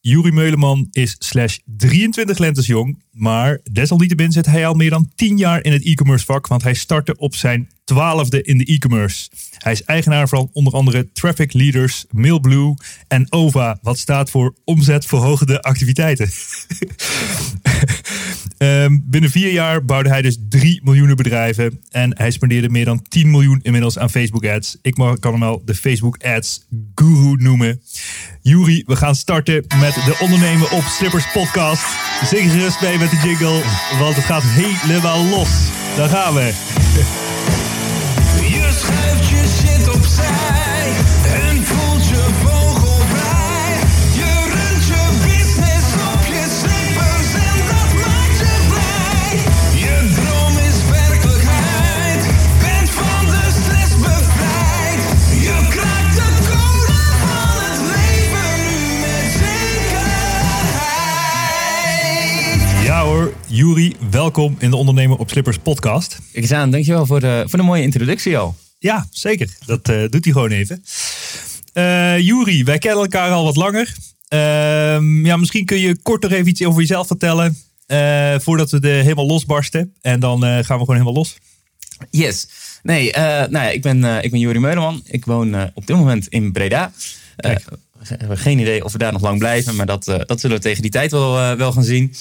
Juri Meuleman is slash 23 lentes jong, maar desalniettemin zit hij al meer dan 10 jaar in het e-commerce vak, want hij startte op zijn twaalfde in de e-commerce. Hij is eigenaar van onder andere Traffic Leaders, Mailblue en OVA, wat staat voor omzetverhogende activiteiten. um, binnen vier jaar bouwde hij dus 3 miljoen bedrijven en hij spendeerde meer dan 10 miljoen inmiddels aan Facebook ads. Ik kan hem wel de Facebook ads guru noemen. Juri, we gaan starten met de Ondernemen op Slippers podcast. Zing gerust mee met de jingle, want het gaat helemaal los. Daar gaan we. Je schuift je shit opzij Juri, welkom in de Ondernemer op Slippers podcast. Ik eens aan, dankjewel voor de, voor de mooie introductie al. Ja, zeker. Dat uh, doet hij gewoon even. Uh, Juri, wij kennen elkaar al wat langer. Uh, ja, misschien kun je kort nog even iets over jezelf vertellen. Voordat we de helemaal losbarsten. En dan gaan we gewoon helemaal los. Yes. Nee, nou ja, ik ben, ik ben Juri Meuleman. Ik woon op dit moment in Breda. Hebben geen idee of we daar nog lang blijven. Maar dat, dat zullen we tegen die tijd wel, wel gaan zien.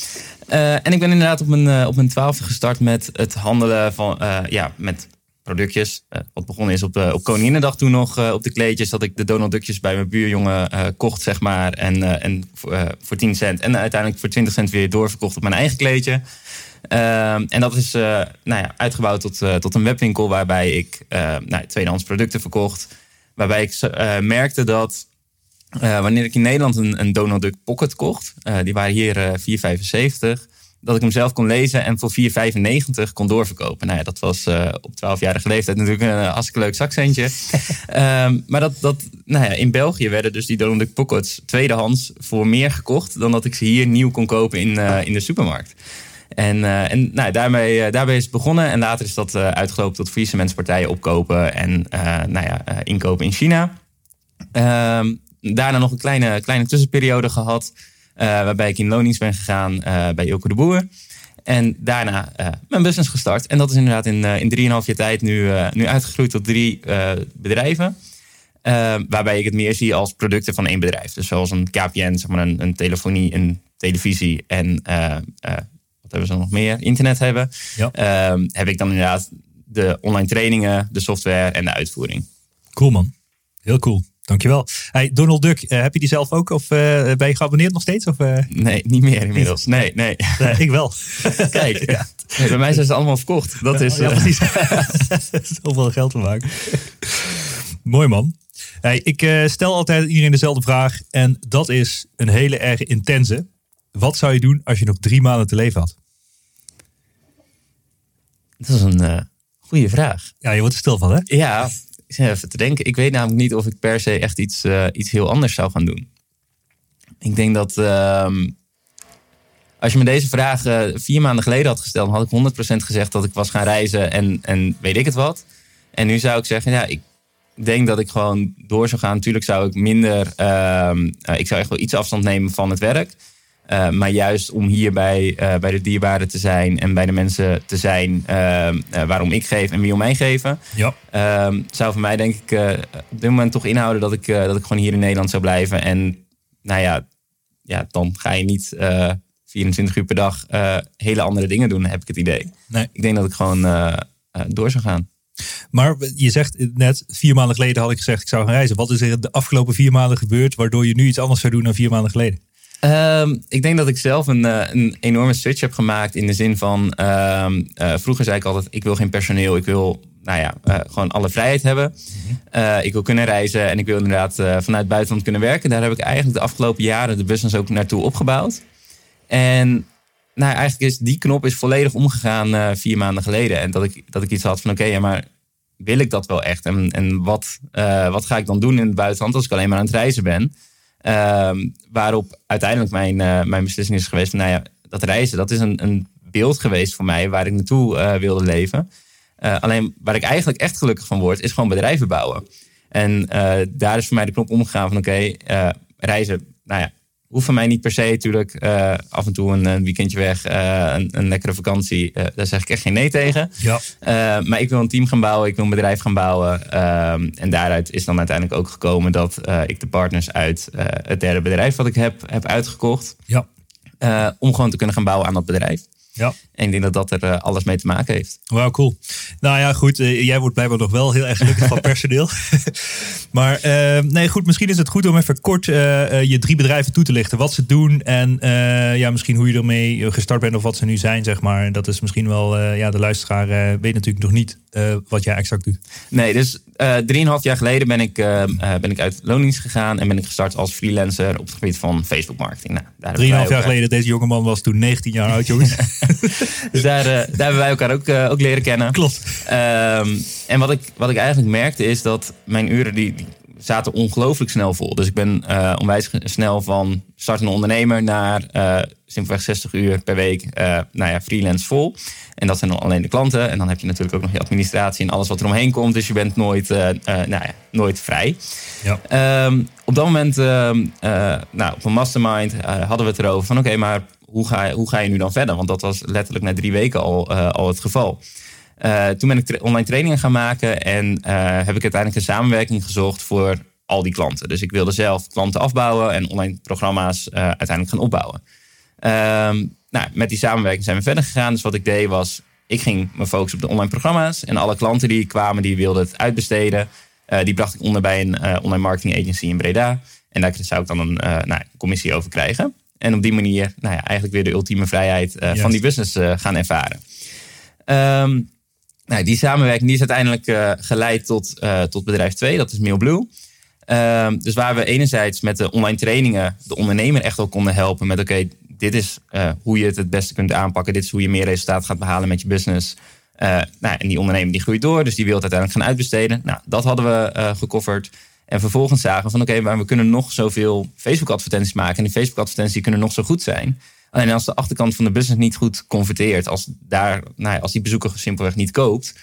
en ik ben inderdaad op mijn, op mijn twaalfde gestart met het handelen van, ja, met productjes. Wat begonnen is op, de, op Koninginnedag toen nog op de kleedjes. Dat ik de Donald Duckjes bij mijn buurjongen kocht, zeg maar. En, en voor 10 cent. En uiteindelijk voor 20 cent weer doorverkocht op mijn eigen kleedje. Ehm, en dat is nou ja, uitgebouwd tot, tot een webwinkel waarbij ik nou, tweedehands producten verkocht. Waarbij ik merkte dat wanneer ik in Nederland een, een Donald Duck Pocket kocht. die waren hier 4,75 dat ik hem zelf kon lezen en voor 4,95 kon doorverkopen. Nou ja, dat was uh, op 12-jarige leeftijd natuurlijk een uh, hartstikke leuk zakcentje. um, maar dat, dat, nou ja, in België werden dus die Donald Duck Pockets tweedehands voor meer gekocht dan dat ik ze hier nieuw kon kopen in, uh, in de supermarkt. En, en nou, daarmee, is het begonnen. En later is dat uitgelopen tot faillissementspartijen opkopen en nou ja, inkopen in China. Um, daarna nog een kleine, kleine tussenperiode gehad. Uh, waarbij ik in loonings ben gegaan uh, bij Ilko de Boer. En daarna uh, mijn business gestart. En dat is inderdaad in, in 3,5 jaar tijd nu, nu uitgegroeid tot drie bedrijven. waarbij ik het meer zie als producten van één bedrijf. Dus zoals een KPN, zeg maar een, een telefonie, een televisie en wat hebben ze nog meer? Internet hebben. Ja. heb ik dan inderdaad de online trainingen, de software en de uitvoering. Cool man. Heel cool. Dankjewel. Hey, Donald Duck, uh, heb je die zelf ook? Of uh, ben je geabonneerd nog steeds? Of, uh... Nee, niet meer inmiddels. Nee, nee. nee ik wel. Kijk, ja. bij mij zijn ze allemaal verkocht. Dat is, ja, precies. Zoveel geld te maken. Mooi man. Hey, ik stel altijd iedereen dezelfde vraag. En dat is een hele erg intense. Wat zou je doen als je nog drie maanden te leven had? Dat is een goede vraag. Ja, je wordt er stil van hè? Ja, even te denken. Ik weet namelijk niet of ik per se echt iets, uh, iets heel anders zou gaan doen. Ik denk dat uh, als je me deze vraag uh, vier maanden geleden had gesteld, had ik 100% gezegd dat ik was gaan reizen en, en weet ik het wat. En nu zou ik zeggen, ja, ik denk dat ik gewoon door zou gaan. Natuurlijk zou ik minder. ehm, eh, ik zou echt wel iets afstand nemen van het werk. Eh, maar juist om hier bij, eh, bij de dierbaren te zijn en bij de mensen te zijn eh, waarom ik geef en wie om mij geven. Ja. Ehm, zou voor mij denk ik op dit moment toch inhouden dat ik, dat ik gewoon hier in Nederland zou blijven. En nou ja, ja dan ga je niet eh, 24 uur per dag hele andere dingen doen, heb ik het idee. Nee. Ik denk dat ik gewoon door zou gaan. Maar je zegt net, vier maanden geleden had ik gezegd ik zou gaan reizen. Wat is er de afgelopen vier maanden gebeurd waardoor je nu iets anders zou doen dan vier maanden geleden? Ehm, ik denk dat ik zelf een, eh, een enorme switch heb gemaakt in de zin van... ehm, eh, vroeger zei ik altijd, ik wil geen personeel, ik wil nou ja, eh, gewoon alle vrijheid hebben. Eh, ik wil kunnen reizen en ik wil inderdaad vanuit het buitenland kunnen werken. Daar heb ik eigenlijk de afgelopen jaren de business ook naartoe opgebouwd. En nou, eigenlijk is die knop is volledig omgegaan vier maanden geleden. En dat ik, dat ik iets had van, oké, ja, maar wil ik dat wel echt? En, en wat, wat ga ik dan doen in het buitenland als ik alleen maar aan het reizen ben? Ehm, waarop uiteindelijk mijn, eh, mijn beslissing is geweest nou ja, dat reizen, dat is een, een beeld geweest voor mij waar ik naartoe eh, wilde leven. Eh, alleen waar ik eigenlijk echt gelukkig van word, is gewoon bedrijven bouwen. En daar is voor mij de knop omgegaan van, oké, reizen, nou ja, hoeft van mij niet per se natuurlijk. eh, af en toe een, een weekendje weg, eh, een, een lekkere vakantie, eh, daar zeg ik echt geen nee tegen. Ja. Eh, maar ik wil een team gaan bouwen, ik wil een bedrijf gaan bouwen. Ehm, en daaruit is dan uiteindelijk ook gekomen dat eh, ik de partners uit eh, het derde bedrijf wat ik heb, heb uitgekocht. Ja. eh, om gewoon te kunnen gaan bouwen aan dat bedrijf. Ja. En ik denk dat dat er eh, alles mee te maken heeft. Wauw, cool. Nou ja, goed. eh, jij wordt blijkbaar nog wel heel erg gelukkig van personeel. maar eh, nee, goed. Misschien is het goed om even kort je drie bedrijven toe te lichten. Wat ze doen en ja, misschien hoe je ermee gestart bent of wat ze nu zijn, zeg maar. Dat is misschien wel, ja, de luisteraar weet natuurlijk nog niet wat jij exact doet. Nee, dus drieënhalf jaar geleden ben ik, ben ik uit loondienst gegaan en ben ik gestart als freelancer op het gebied van Facebook marketing. Nou, Drieënhalf jaar geleden, deze jongeman was toen 19 jaar oud, jongens. Dus daar, eh, daar hebben wij elkaar ook, eh, ook leren kennen. Klopt. Ehm, en wat ik, wat ik eigenlijk merkte is dat mijn uren die, die zaten ongelooflijk snel vol. Dus ik ben eh, onwijs snel van startende ondernemer naar eh, simpelweg 60 uur per week nou ja, freelance vol. En dat zijn dan alleen de klanten. En dan heb je natuurlijk ook nog je administratie en alles wat er omheen komt. Dus je bent nooit, nou ja, nooit vrij. Ja. Ehm, op dat moment, ehm, eh, nou, op een mastermind, hadden we het erover van... oké, maar hoe ga, hoe ga je nu dan verder? Want dat was letterlijk na drie weken al, eh, al het geval. Eh, toen ben ik online trainingen gaan maken... en eh, heb ik uiteindelijk een samenwerking gezocht voor al die klanten. Dus ik wilde zelf klanten afbouwen... en online programma's uiteindelijk gaan opbouwen. Ehm, nou, met die samenwerking zijn we verder gegaan. Dus wat ik deed was, ik ging me focussen op de online programma's. En alle klanten die kwamen, die wilden het uitbesteden. Die bracht ik onder bij een online marketing agency in Breda. En daar zou ik dan een nou, commissie over krijgen. En op die manier nou ja, eigenlijk weer de ultieme vrijheid eh, van die business eh, gaan ervaren. Ehm, nou, die samenwerking die is uiteindelijk eh, geleid tot, tot bedrijf 2, dat is Mailblue. Ehm, dus waar we enerzijds met de online trainingen de ondernemer echt wel konden helpen met oké, dit is hoe je het het beste kunt aanpakken, dit is hoe je meer resultaat gaat behalen met je business. Nou, en die ondernemer die groeit door, dus die wil het uiteindelijk gaan uitbesteden. Nou, dat hadden we gecoverd. En vervolgens zagen we van oké, maar we kunnen nog zoveel Facebook-advertenties maken. En die Facebook-advertenties kunnen nog zo goed zijn. Alleen als de achterkant van de business niet goed converteert, als, daar, nou ja, als die bezoeker simpelweg niet koopt,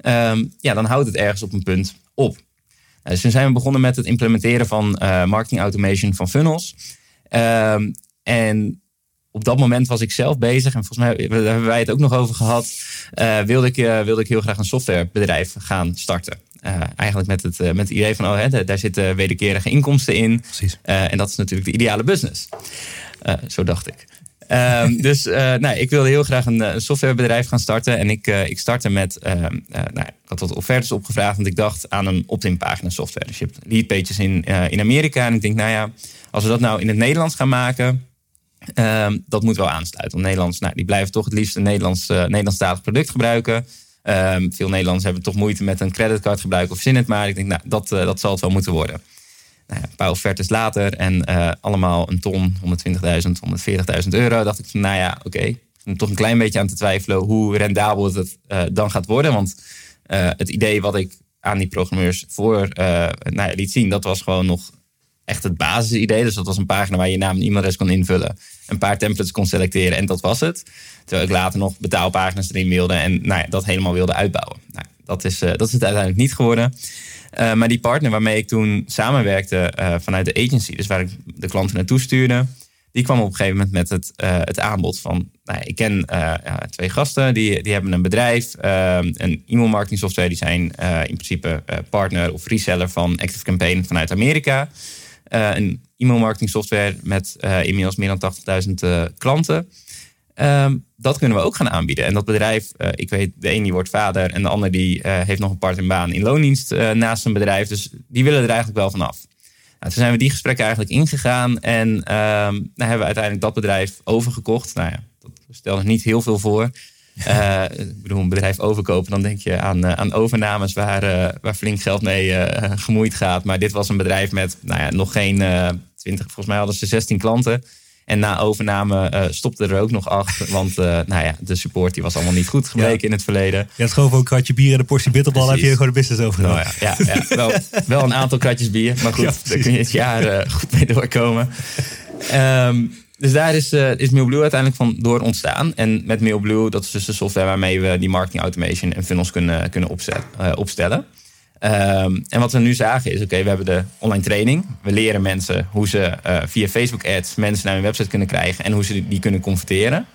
ehm, ja, dan houdt het ergens op een punt op. Nou, dus toen zijn we begonnen met het implementeren van eh, marketing automation van funnels. Ehm, en op dat moment was ik zelf bezig, en volgens mij hebben wij het ook nog over gehad, eh, wilde, ik, eh, wilde ik heel graag een softwarebedrijf gaan starten. Eh, eigenlijk met het, eh, met het idee van, oh, hè, daar- zitten wederkerige inkomsten in. Precies. Eh, en dat is natuurlijk de ideale business. Zo dacht ik. Ehm, dus nou, ik wilde heel graag een, softwarebedrijf gaan starten. En ik, ik startte met, ehm, eh, nou, ik had wat offertes opgevraagd, want ik dacht aan een opt-in pagina software. Dus je hebt leadpages in, in Amerika. En ik denk, nou ja, als we dat nou in het Nederlands gaan maken, ehm, dat moet wel aansluiten. Want Nederlands, nou, die blijven toch het liefst een Nederlands, Nederlandstalig product gebruiken. Ehm, veel Nederlanders hebben toch moeite met een creditcard gebruiken of zin het maar. Ik denk, nou, dat, eh, dat zal het wel moeten worden. Nou een paar offertes later en eh, allemaal een ton, 120.000, 140.000 euro. Dacht ik nou ja, oké. Ben toch een klein beetje aan te twijfelen hoe rendabel het eh, dan gaat worden. Want het idee wat ik aan die programmeurs voor nou ja, liet zien, dat was gewoon nog echt het basisidee. Dus dat was een pagina waar je naam en e-mailadres kon invullen. Een paar templates kon selecteren en dat was het. Terwijl ik later nog betaalpagina's erin wilde en nou ja, dat helemaal wilde uitbouwen. Nou, dat is, dat is het uiteindelijk niet geworden. maar die partner waarmee ik toen samenwerkte vanuit de agency, dus waar ik de klanten naartoe stuurde, die kwam op een gegeven moment met het, het aanbod van, nou, ik ken ja, twee gasten, die, die hebben een bedrijf, een e-mail marketing software, die zijn in principe partner of reseller van Active Campaign vanuit Amerika. Een e-mail marketing software met inmiddels meer dan 80.000 klanten. Ehm, dat kunnen we ook gaan aanbieden. En dat bedrijf, ik weet, de een die wordt vader en de ander die heeft nog een part-time in loondienst naast zijn bedrijf. Dus die willen er eigenlijk wel vanaf. Nou, toen zijn we die gesprekken eigenlijk ingegaan en um, nou hebben we uiteindelijk dat bedrijf overgekocht. Nou ja, dat stelde niet heel veel voor. Ik bedoel, een bedrijf overkopen, dan denk je aan, aan overnames waar, waar flink geld mee gemoeid gaat. Maar dit was een bedrijf met nou ja, nog geen 20, volgens mij hadden ze 16 klanten. En na overname uh, stopte er ook nog acht. Want uh, nou ja, de support die was allemaal niet goed gebleken in het verleden. Je had gewoon een kratje bier en een portie bitterbal. heb je gewoon de business overgenomen. Nou ja, ja, ja, wel, wel een aantal kratjes bier. Maar goed, daar kun je het jaar uh, goed mee doorkomen. Um, dus daar is, uh, is MailBlue uiteindelijk van door ontstaan. En met MailBlue, dat is dus de software waarmee we die marketing automation en funnels kunnen, kunnen opzet, opstellen. Um, en wat we nu zagen is, oké, we hebben de online training. We leren mensen hoe ze uh, via Facebook ads mensen naar hun website kunnen krijgen en hoe ze die kunnen converteren.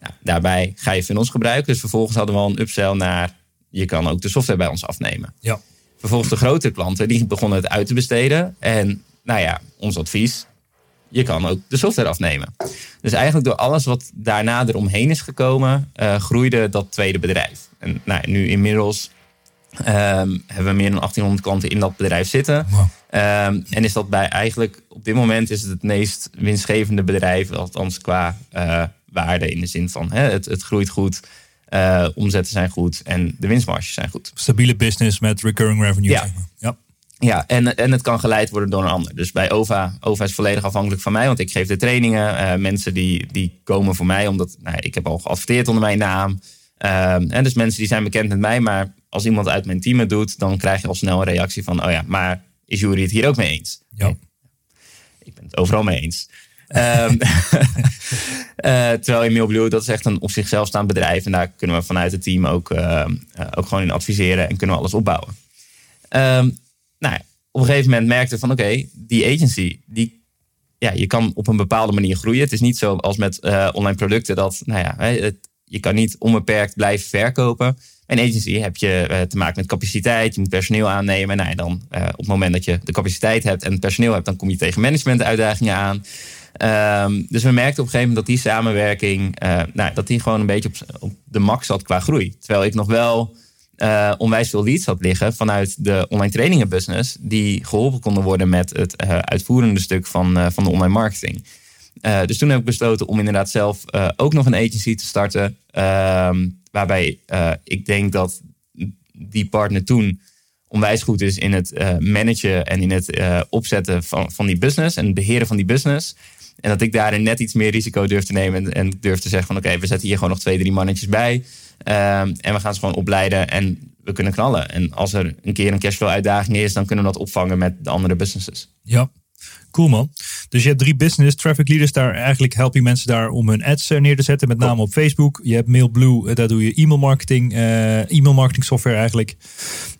Nou, daarbij ga je funnels gebruiken. Dus vervolgens hadden we al een upsell naar, je kan ook de software bij ons afnemen. Ja. Vervolgens de grotere klanten, die begonnen het uit te besteden. En nou ja, ons advies, je kan ook de software afnemen. Dus eigenlijk door alles wat daarna eromheen is gekomen, uh, groeide dat tweede bedrijf. En nou, nu inmiddels Um, hebben we meer dan 1800 klanten in dat bedrijf zitten. Wow. Um, en is dat bij eigenlijk op dit moment is het het meest winstgevende bedrijf, althans qua uh, waarde in de zin van hè, het, het groeit goed, uh, omzetten zijn goed en de winstmarges zijn goed. Stabiele business met recurring revenue. Ja. ja. Ja, en, en het kan geleid worden door een ander. Dus bij OVA, OVA is volledig afhankelijk van mij, want ik geef de trainingen. Uh, mensen die, die komen voor mij, omdat nou, ik heb al geadverteerd onder mijn naam. Um, en dus mensen die zijn bekend met mij, maar als iemand uit mijn team het doet, dan krijg je al snel een reactie van: oh ja, maar is Jury het hier ook mee eens? Ja. Ik ben het overal mee eens. um, uh, terwijl in MailBlue, dat is echt een op zichzelf staand bedrijf. En daar kunnen we vanuit het team ook, uh, ook gewoon in adviseren en kunnen we alles opbouwen. Um, nou ja, op een gegeven moment merkte van oké, die agency, die, ja, je kan op een bepaalde manier groeien. Het is niet zo als met uh, online producten dat, nou ja, het, je kan niet onbeperkt blijven verkopen. En agency heb je uh, te maken met capaciteit. Je moet personeel aannemen. Nou, en dan uh, op het moment dat je de capaciteit hebt en het personeel hebt, dan kom je tegen managementuitdagingen aan. Um, dus we merkten op een gegeven moment dat die samenwerking, nou, dat die gewoon een beetje op, op, de max zat qua groei. Terwijl ik nog wel onwijs veel leads had liggen vanuit de online trainingen business, die geholpen konden worden met het uitvoerende stuk van, van de online marketing. Dus toen heb ik besloten om inderdaad zelf ook nog een agency te starten. Uh, waarbij ik denk dat die partner toen onwijs goed is in het managen en in het opzetten van, van die business en het beheren van die business. En dat ik daarin net iets meer risico durf te nemen en, en durf te zeggen van oké, we zetten hier gewoon nog twee, drie mannetjes bij. Ehm, en we gaan ze gewoon opleiden en we kunnen knallen. En als er een keer een cashflow uitdaging is, dan kunnen we dat opvangen met de andere businesses. Ja, Cool man. Dus je hebt drie business traffic leaders. Daar eigenlijk help je mensen daar om hun ads eh, neer te zetten. Met name op Facebook. Je hebt MailBlue. Eh, daar doe je e-mail marketing. Uh, e-mail marketing software eigenlijk.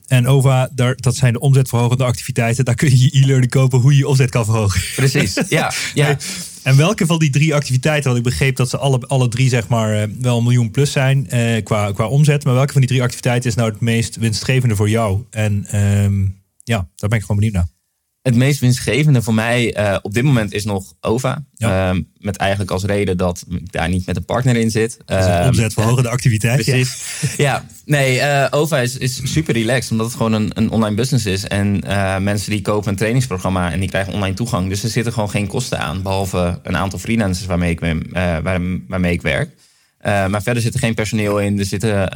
En OVA, daar, dat zijn de omzetverhogende activiteiten. Daar kun je je e-learning kopen hoe je je omzet kan verhogen. Precies, ja. ja. En welke van die drie activiteiten, want ik begreep dat ze alle, alle drie zeg maar wel een miljoen plus zijn eh, qua, qua omzet. Maar welke van die drie activiteiten is nou het meest winstgevende voor jou? En um, ja, daar ben ik gewoon benieuwd naar het meest winstgevende voor mij uh, op dit moment is nog OVA. Ja. Um, met eigenlijk als reden dat ik daar niet met een partner in zit. Um, de activiteit. Precies. Ja, nee, uh, OVA is, is super relaxed. Omdat het gewoon een, een online business is. En uh, mensen die kopen een trainingsprogramma en die krijgen online toegang. Dus er zitten gewoon geen kosten aan. Behalve een aantal freelancers waarmee ik, waar, waarmee ik werk. maar verder zit er geen personeel in. Er zitten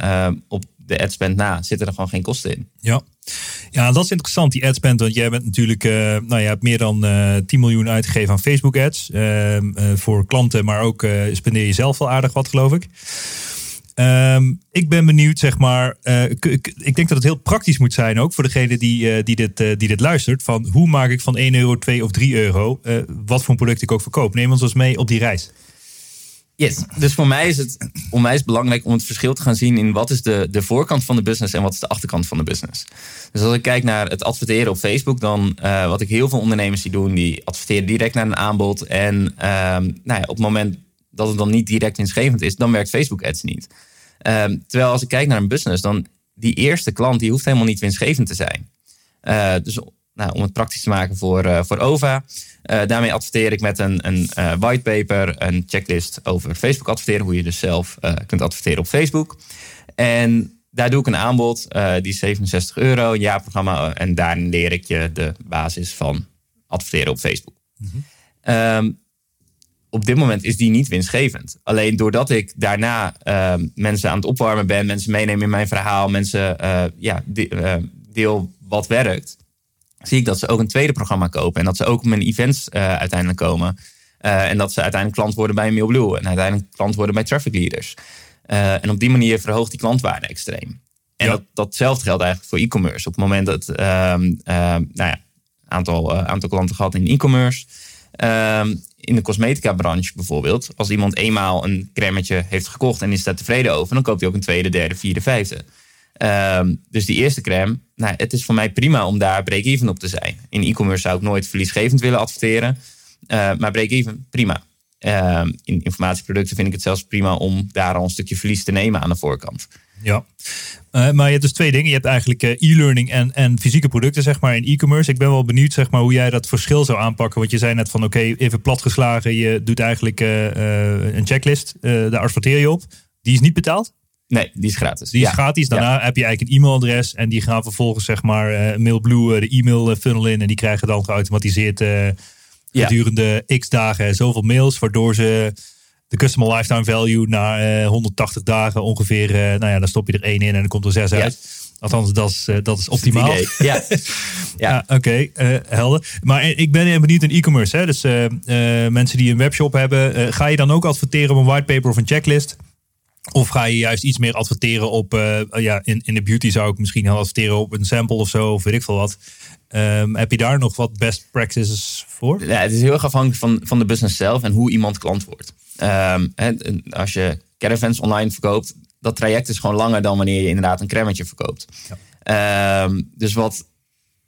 op de adspend na zitten er gewoon geen kosten in. Ja. Ja, dat is interessant, die adspend. Want jij bent natuurlijk, uh, nou, je hebt meer dan uh, eh, 10 miljoen uitgegeven aan Facebook ads. Uh, voor klanten, maar ook spendeer je zelf wel aardig wat, geloof ik. Um, ik ben benieuwd, zeg maar. Ik, ik, denk dat het heel praktisch moet zijn ook voor degene die, die, dit, die dit luistert. Van hoe maak ik van 1 euro, 2 of 3 euro, wat voor een product ik ook verkoop. Neem ons eens mee op die reis. Yes. Dus voor mij is het onwijs belangrijk om het verschil te gaan zien in wat is de, de voorkant van de business en wat is de achterkant van de business. Dus als ik kijk naar het adverteren op Facebook, dan uh, wat ik heel veel ondernemers die doen, die adverteren direct naar een aanbod. En uh, nou ja, op het moment dat het dan niet direct winstgevend is, dan werkt Facebook ads niet. Uh, terwijl als ik kijk naar een business, dan die eerste klant die hoeft helemaal niet winstgevend te zijn. Uh, dus nou, om het praktisch te maken voor, uh, voor OVA. Uh, daarmee adverteer ik met een, een uh, whitepaper, een checklist over Facebook adverteren. Hoe je dus zelf kunt adverteren op Facebook. En daar doe ik een aanbod, die is 67 euro, een jaarprogramma. En daarin leer ik je de basis van adverteren op Facebook. Mm -hmm. um, op dit moment is die niet winstgevend. Alleen doordat ik daarna uh, mensen aan het opwarmen ben, mensen meenemen in mijn verhaal, mensen ja, de, deel wat werkt, zie ik dat ze ook een tweede programma kopen en dat ze ook op mijn events uiteindelijk komen. en dat ze uiteindelijk klant worden bij Mailblue en uiteindelijk klant worden bij Traffic Leaders. en op die manier verhoogt die klantwaarde extreem. En ja. dat, datzelfde geldt eigenlijk voor e-commerce. Op het moment dat, um, nou ja, aantal, aantal klanten gehad in e-commerce. Um, in de cosmetica branche bijvoorbeeld, als iemand eenmaal een cremmetje heeft gekocht en is daar tevreden over, dan koopt hij ook een tweede, derde, vierde, vijfde. Um, dus die eerste crème, nou, het is voor mij prima om daar break-even op te zijn. In e-commerce zou ik nooit verliesgevend willen adverteren, uh, maar break-even, prima. Uh, in informatieproducten vind ik het zelfs prima om daar al een stukje verlies te nemen aan de voorkant. Ja, uh, maar je hebt dus twee dingen. Je hebt eigenlijk uh, e-learning en, en fysieke producten, zeg maar, in e-commerce. Ik ben wel benieuwd, zeg maar, hoe jij dat verschil zou aanpakken. Want je zei net van, oké, even platgeslagen. Je doet eigenlijk een checklist, daar adverteer je op. Die is niet betaald? Nee, die is gratis. Die is ja. gratis. Daarna ja. heb je eigenlijk een e-mailadres. En die gaan vervolgens, zeg maar, Mailblue de e-mail funnel in. En die krijgen dan geautomatiseerd gedurende ja. x dagen zoveel mails. Waardoor ze de customer lifetime value na uh, 180 dagen ongeveer, uh, nou ja, dan stop je er één in en dan komt er zes uit. Althans, dat is, uh, dat is optimaal. Ja, ja. Oké, okay, helder. Maar ik ben benieuwd in e-commerce. Hè? Dus mensen die een webshop hebben, ga je dan ook adverteren op een whitepaper of een checklist? Of ga je juist iets meer adverteren op, ja, in, in de beauty zou ik misschien adverteren op een sample of zo, of weet ik veel wat. Um, heb je daar nog wat best practices voor? Ja, het is heel erg afhankelijk van, van de business zelf en hoe iemand klant wordt. Um, als je caravans online verkoopt, dat traject is gewoon langer dan wanneer je inderdaad een cremmetje verkoopt. Ja. Um, dus wat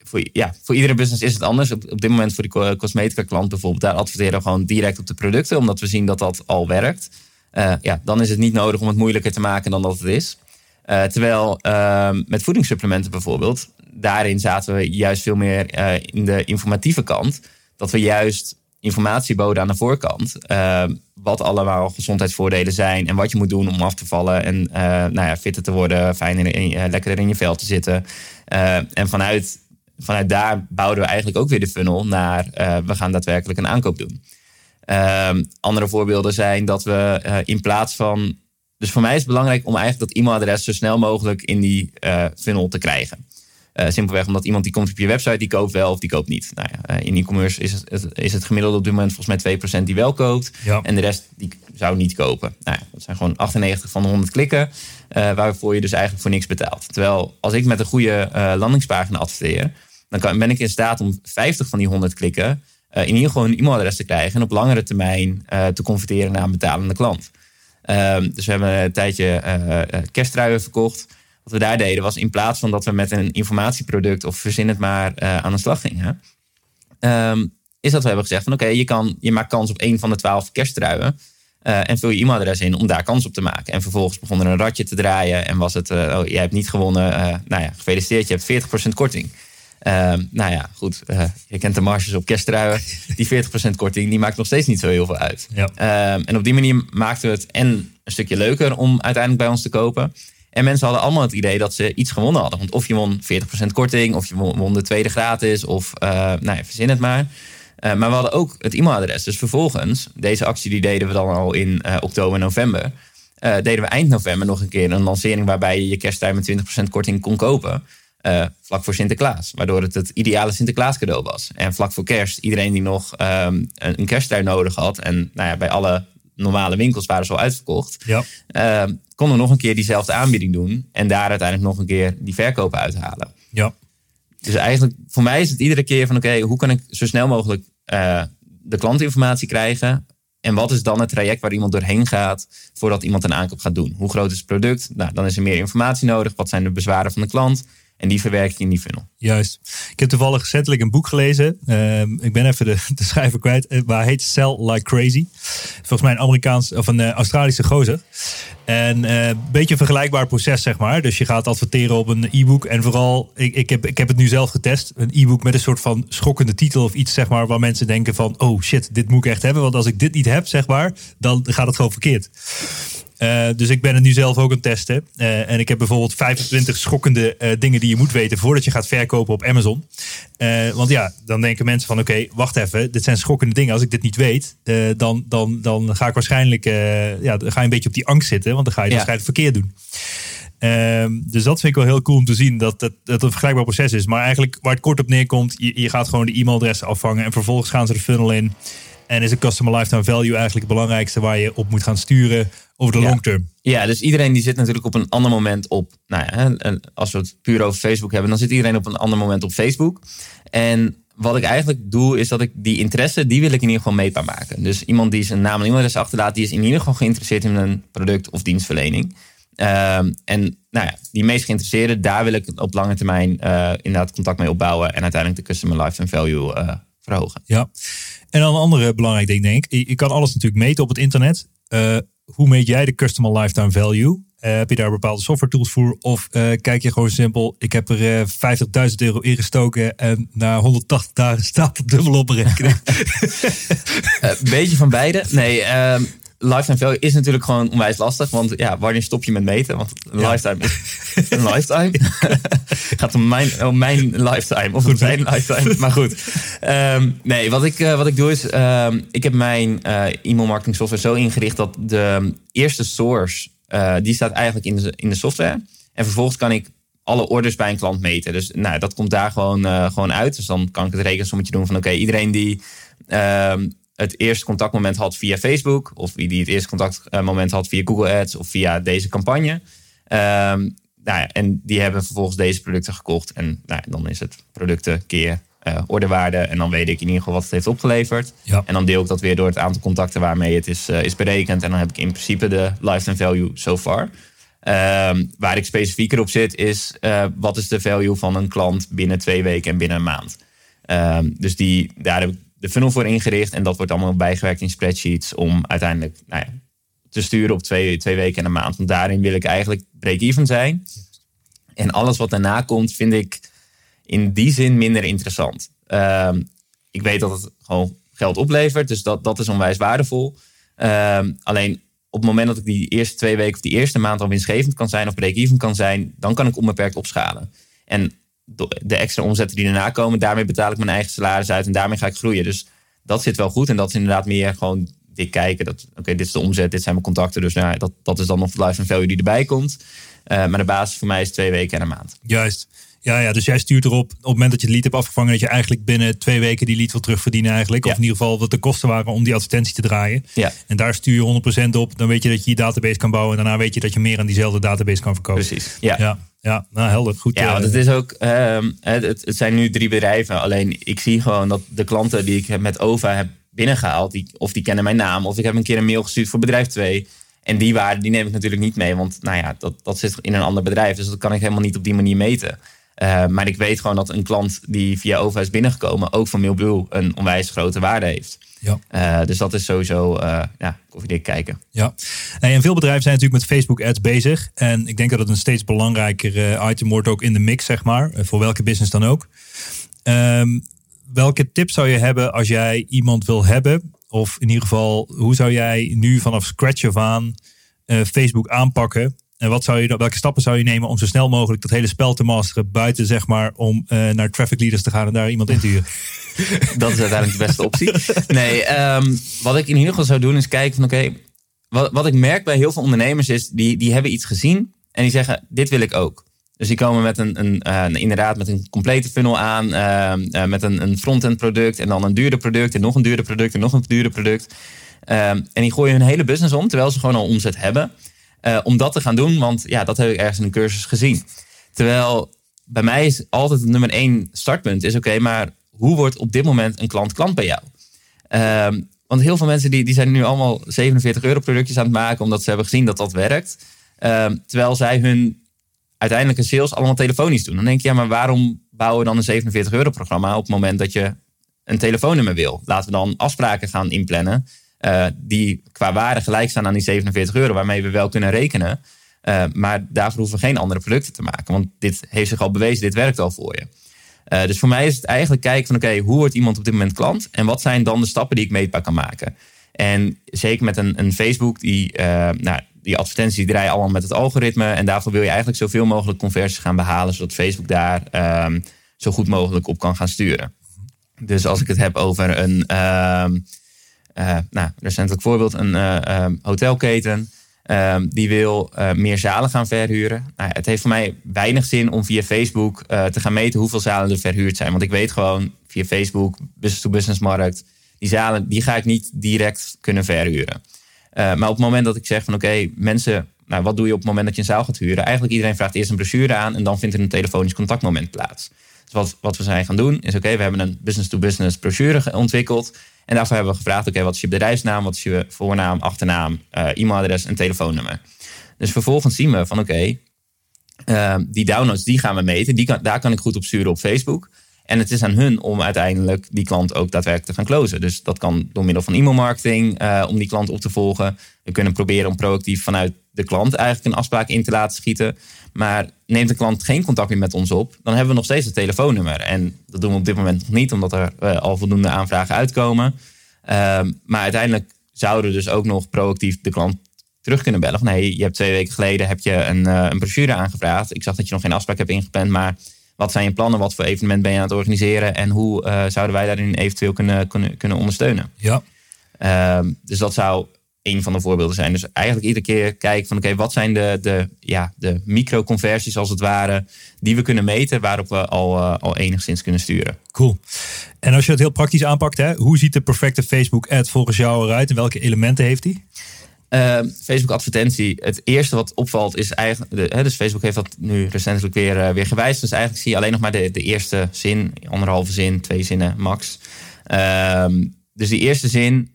voor, ja, voor iedere business is het anders. Op, op dit moment voor die cosmetica klant bijvoorbeeld, daar adverteren we gewoon direct op de producten, omdat we zien dat dat al werkt. Uh, ja, dan is het niet nodig om het moeilijker te maken dan dat het is. Uh, terwijl uh, met voedingssupplementen bijvoorbeeld, daarin zaten we juist veel meer uh, in de informatieve kant. Dat we juist informatie boden aan de voorkant. Ehm, wat allemaal gezondheidsvoordelen zijn en wat je moet doen om af te vallen en nou ja, fitter te worden, fijner uh, lekkerder in je vel te zitten. En vanuit, vanuit daar bouwden we eigenlijk ook weer de funnel naar we gaan daadwerkelijk een aankoop doen. Ehm, andere voorbeelden zijn dat we in plaats van. Dus voor mij is het belangrijk om eigenlijk dat e-mailadres zo snel mogelijk in die funnel te krijgen. Uh, simpelweg omdat iemand die komt op je website, die koopt wel of die koopt niet. Nou ja, in e-commerce is het, is het gemiddelde op dit moment volgens mij 2% die wel koopt. Ja. En de rest die zou niet kopen. Nou ja, dat zijn gewoon 98 van de 100 klikken, uh, waarvoor je dus eigenlijk voor niks betaalt. Terwijl als ik met een goede landingspagina adverteer, dan kan, ben ik in staat om 50 van die 100 klikken in ieder geval een e-mailadres te krijgen en op langere termijn te converteren naar een betalende klant. Ehm, dus we hebben een tijdje kersttruien verkocht. Wat we daar deden was in plaats van dat we met een informatieproduct of verzin het maar uh, aan de slag gingen, um, is dat we hebben gezegd van oké, je maakt kans op één van de twaalf kersttruien. Uh, en vul je e-mailadres in om daar kans op te maken. En vervolgens begon er een ratje te draaien en was het, uh, oh, jij hebt niet gewonnen. nou ja, gefeliciteerd, je hebt 40% korting. Uh, nou ja, goed. Uh, je kent de marges op kersttruien. Die 40% korting, die maakt nog steeds niet zo heel veel uit. Ja. Uh, en op die manier maakten we het en een stukje leuker om uiteindelijk bij ons te kopen. En mensen hadden allemaal het idee dat ze iets gewonnen hadden. Want of je won 40% korting, of je won de tweede gratis, of uh, nou ja, verzin het maar. Uh, maar we hadden ook het e-mailadres. Dus vervolgens, deze actie die deden we dan al in uh, oktober november. Deden we eind november nog een keer een lancering waarbij je je kersttuin met 20% korting kon kopen. Vlak voor Sinterklaas. Waardoor het het ideale Sinterklaas cadeau was. En vlak voor kerst, iedereen die nog um, een kersttuin nodig had. En nou ja, bij alle normale winkels waren ze al uitverkocht. Ja. Uh, konden we nog een keer diezelfde aanbieding doen. En daar uiteindelijk nog een keer die verkopen uithalen. Ja. Dus eigenlijk, voor mij is het iedere keer van oké, hoe kan ik zo snel mogelijk uh, de klantinformatie krijgen? En wat is dan het traject waar iemand doorheen gaat voordat iemand een aankoop gaat doen? Hoe groot is het product? Nou, dan is er meer informatie nodig. Wat zijn de bezwaren van de klant? En die verwerk je in die funnel. Juist. Ik heb toevallig recentelijk een boek gelezen. Ehm, ik ben even de, de schrijver kwijt. Uh, waar heet Sell Like Crazy. Volgens mij een Amerikaans of een uh, Australische gozer. En uh, een beetje een vergelijkbaar proces, zeg maar. Dus je gaat adverteren op een e-book. En vooral, ik, ik, heb, ik heb het nu zelf getest. Een e-book met een soort van schokkende titel of iets, zeg maar. Waar mensen denken van, oh shit, dit moet ik echt hebben. Want als ik dit niet heb, zeg maar, dan gaat het gewoon verkeerd. Uh, dus ik ben het nu zelf ook aan het testen. Uh, en ik heb bijvoorbeeld 25 schokkende uh, dingen die je moet weten voordat je gaat verkopen op Amazon. want ja, dan denken mensen van oké, okay, wacht even, dit zijn schokkende dingen. Als ik dit niet weet, dan, dan, dan ga ik waarschijnlijk, ja, dan ga je een beetje op die angst zitten, want dan ga je ja. waarschijnlijk verkeerd doen. Ehm, dus dat vind ik wel heel cool om te zien dat het, dat een vergelijkbaar proces is. Maar eigenlijk waar het kort op neerkomt, je, je gaat gewoon de e-mailadressen afvangen en vervolgens gaan ze de funnel in. En is een customer lifetime value eigenlijk het belangrijkste waar je op moet gaan sturen over de ja. long term? Ja, dus iedereen die zit natuurlijk op een ander moment op. Nou ja, als we het puur over Facebook hebben, dan zit iedereen op een ander moment op Facebook. En wat ik eigenlijk doe, is dat ik die interesse, die wil ik in ieder geval meetbaar maken. Dus iemand die zijn naam en e-mailadres achterlaat, die is in ieder geval geïnteresseerd in een product of dienstverlening. Um, en nou ja, die meest geïnteresseerden, daar wil ik op lange termijn uh, inderdaad contact mee opbouwen en uiteindelijk de customer lifetime value uh, verhogen. Ja, en dan een andere belangrijk ding, denk ik. Je kan alles natuurlijk meten op het internet. Uh, hoe meet jij de customer lifetime value? Uh, heb je daar bepaalde software tools voor? Of uh, kijk je gewoon simpel, ik heb er uh, 50.000 euro ingestoken en na 180 dagen staat het dubbel op rekening? Een beetje van beide. Nee, um, lifetime value is natuurlijk gewoon onwijs lastig. Want ja, wanneer stop je met meten? Want een ja. lifetime is een lifetime. Gaat om mijn, om mijn lifetime of om zijn lifetime. Maar goed. Um, nee, wat ik, uh, wat ik doe is... Um, ik heb mijn uh, e-mail marketing software zo ingericht... dat de eerste source... Uh, die staat eigenlijk in de, in de software. En vervolgens kan ik alle orders bij een klant meten. Dus nou, dat komt daar gewoon, gewoon uit. Dus dan kan ik het rekensommetje doen van... oké, okay, iedereen die het eerste contactmoment had via Facebook, of wie die het eerste contactmoment had via Google Ads of via deze campagne. Um, nou ja, en die hebben vervolgens deze producten gekocht. En nou, dan is het producten keer uh, orderwaarde. En dan weet ik in ieder geval wat het heeft opgeleverd. Ja. En dan deel ik dat weer door het aantal contacten waarmee het is, uh, is berekend. En dan heb ik in principe de lifetime value so far. Um, waar ik specifieker op zit is uh, wat is de value van een klant binnen twee weken en binnen een maand. Um, dus die, daar heb ik de funnel voor ingericht. En dat wordt allemaal bijgewerkt in spreadsheets om uiteindelijk nou ja, te sturen op twee, twee weken en een maand. Want daarin wil ik eigenlijk break-even zijn. En alles wat daarna komt, vind ik in die zin minder interessant. Um, ik weet dat het gewoon geld oplevert, dus dat, dat is onwijs waardevol. Um, alleen op het moment dat ik die eerste twee weken of die eerste maand al winstgevend kan zijn of break-even kan zijn, dan kan ik onbeperkt opschalen. En de extra omzetten die erna komen, daarmee betaal ik mijn eigen salaris uit en daarmee ga ik groeien. Dus dat zit wel goed. En dat is inderdaad meer gewoon dik kijken. Dat, oké, okay, dit is de omzet, dit zijn mijn contacten. Dus nou, dat, dat is dan nog de lifetime value die erbij komt. Uh, maar de basis voor mij is twee weken en een maand. Juist. Ja, ja, dus jij stuurt erop op het moment dat je het lead hebt afgevangen, dat je eigenlijk binnen twee weken die lead wil terugverdienen eigenlijk. Ja. Of in ieder geval wat de kosten waren om die advertentie te draaien. Ja. En daar stuur je 100% op. Dan weet je dat je je database kan bouwen. En daarna weet je dat je meer aan diezelfde database kan verkopen. Precies. Ja. Ja, ja nou helder. Goed. Ja, want het is ook, um, het, het zijn nu drie bedrijven. Alleen ik zie gewoon dat de klanten die ik met OVA heb binnengehaald, die, of die kennen mijn naam, of ik heb een keer een mail gestuurd voor bedrijf 2. En die waarde die neem ik natuurlijk niet mee, want nou ja, dat, dat zit in een ander bedrijf. Dus dat kan ik helemaal niet op die manier meten. Uh, maar ik weet gewoon dat een klant die via OVA is binnengekomen, ook van Mailblue een onwijs grote waarde heeft. Ja. Uh, dus dat is sowieso uh, ja, koffiedik kijken. Ja, en veel bedrijven zijn natuurlijk met Facebook ads bezig. En ik denk dat het een steeds belangrijker item wordt ook in de mix, zeg maar. Voor welke business dan ook. Um, welke tips zou je hebben als jij iemand wil hebben? Of in ieder geval, hoe zou jij nu vanaf scratch af aan Facebook aanpakken? En wat zou je, welke stappen zou je nemen om zo snel mogelijk dat hele spel te masteren? Buiten zeg maar om uh, naar traffic leaders te gaan en daar iemand in te huren. dat is uiteindelijk de beste optie. Nee, um, wat ik in ieder geval zou doen is kijken van oké, wat, wat ik merk bij heel veel ondernemers is, die, die hebben iets gezien en die zeggen, dit wil ik ook. Dus die komen met een, een, uh, inderdaad met een complete funnel aan, uh, met een, een front-end product en dan een duurder product en nog een duurder product en nog een duurder product. en die gooien hun hele business om, terwijl ze gewoon al omzet hebben. Uh, om dat te gaan doen, want ja, dat heb ik ergens in een cursus gezien. Terwijl bij mij is altijd het nummer één startpunt is oké, maar hoe wordt op dit moment een klant klant bij jou? Uh, want heel veel mensen die, die zijn nu allemaal 47 euro productjes aan het maken, omdat ze hebben gezien dat dat werkt. Ehm, terwijl zij hun uiteindelijke sales allemaal telefonisch doen. Dan denk je, ja, maar waarom bouwen we dan een 47 euro programma op het moment dat je een telefoonnummer wil? Laten we dan afspraken gaan inplannen uh, die qua waarde gelijk staan aan die 47 euro, waarmee we wel kunnen rekenen. Uh, maar daarvoor hoeven we geen andere producten te maken. Want dit heeft zich al bewezen, dit werkt al voor je. Uh, dus voor mij is het eigenlijk kijken van oké, hoe wordt iemand op dit moment klant? En wat zijn dan de stappen die ik meetbaar kan maken? En zeker met een, een Facebook, die, nou, die advertenties draaien allemaal met het algoritme. En daarvoor wil je eigenlijk zoveel mogelijk conversies gaan behalen, zodat Facebook daar um, zo goed mogelijk op kan gaan sturen. Dus als ik het heb over een, uh, nou, recentelijk voorbeeld, een uh, hotelketen. Ehm, die wil uh, meer zalen gaan verhuren. Nou, het heeft voor mij weinig zin om via Facebook te gaan meten hoeveel zalen er verhuurd zijn. Want ik weet gewoon via Facebook, business-to-business markt, die zalen die ga ik niet direct kunnen verhuren. Maar op het moment dat ik zeg van oké, mensen, nou, wat doe je op het moment dat je een zaal gaat huren? Eigenlijk iedereen vraagt eerst een brochure aan en dan vindt er een telefonisch contactmoment plaats. Wat, wat we zijn gaan doen is oké, we hebben een business-to-business brochure ontwikkeld. En daarvoor hebben we gevraagd, oké, wat is je bedrijfsnaam, wat is je voornaam, achternaam, uh, e-mailadres en telefoonnummer. Dus vervolgens zien we van oké, uh, die downloads die gaan we meten, die daar kan ik goed op sturen op Facebook. En het is aan hun om uiteindelijk die klant ook daadwerkelijk te gaan closen. Dus dat kan door middel van e-mailmarketing uh, om die klant op te volgen. We kunnen proberen om proactief vanuit de klant eigenlijk een afspraak in te laten schieten. Maar neemt de klant geen contact meer met ons op, dan hebben we nog steeds het telefoonnummer. En dat doen we op dit moment nog niet, omdat er uh, al voldoende aanvragen uitkomen. Uh, maar uiteindelijk zouden we dus ook nog proactief de klant terug kunnen bellen. Van hey, je hebt twee weken geleden heb je een, uh, een brochure aangevraagd. Ik zag dat je nog geen afspraak hebt ingepland, maar wat zijn je plannen? Wat voor evenement ben je aan het organiseren? En hoe uh, zouden wij daarin eventueel kunnen, kunnen, kunnen ondersteunen? Ja. Uh, dus dat zou een van de voorbeelden zijn. Dus eigenlijk iedere keer kijken van oké, okay, wat zijn de, de, ja, de microconversies als het ware, die we kunnen meten, waarop we al, uh, al enigszins kunnen sturen. Cool. En als je het heel praktisch aanpakt, hè, hoe ziet de perfecte Facebook ad volgens jou eruit en welke elementen heeft die? Uh, Facebook advertentie. Het eerste wat opvalt is eigenlijk. Hè, dus Facebook heeft dat nu recentelijk weer, uh, weer gewijzigd. Dus eigenlijk zie je alleen nog maar de, de eerste zin, anderhalve zin, twee zinnen max. Uh, dus die eerste zin,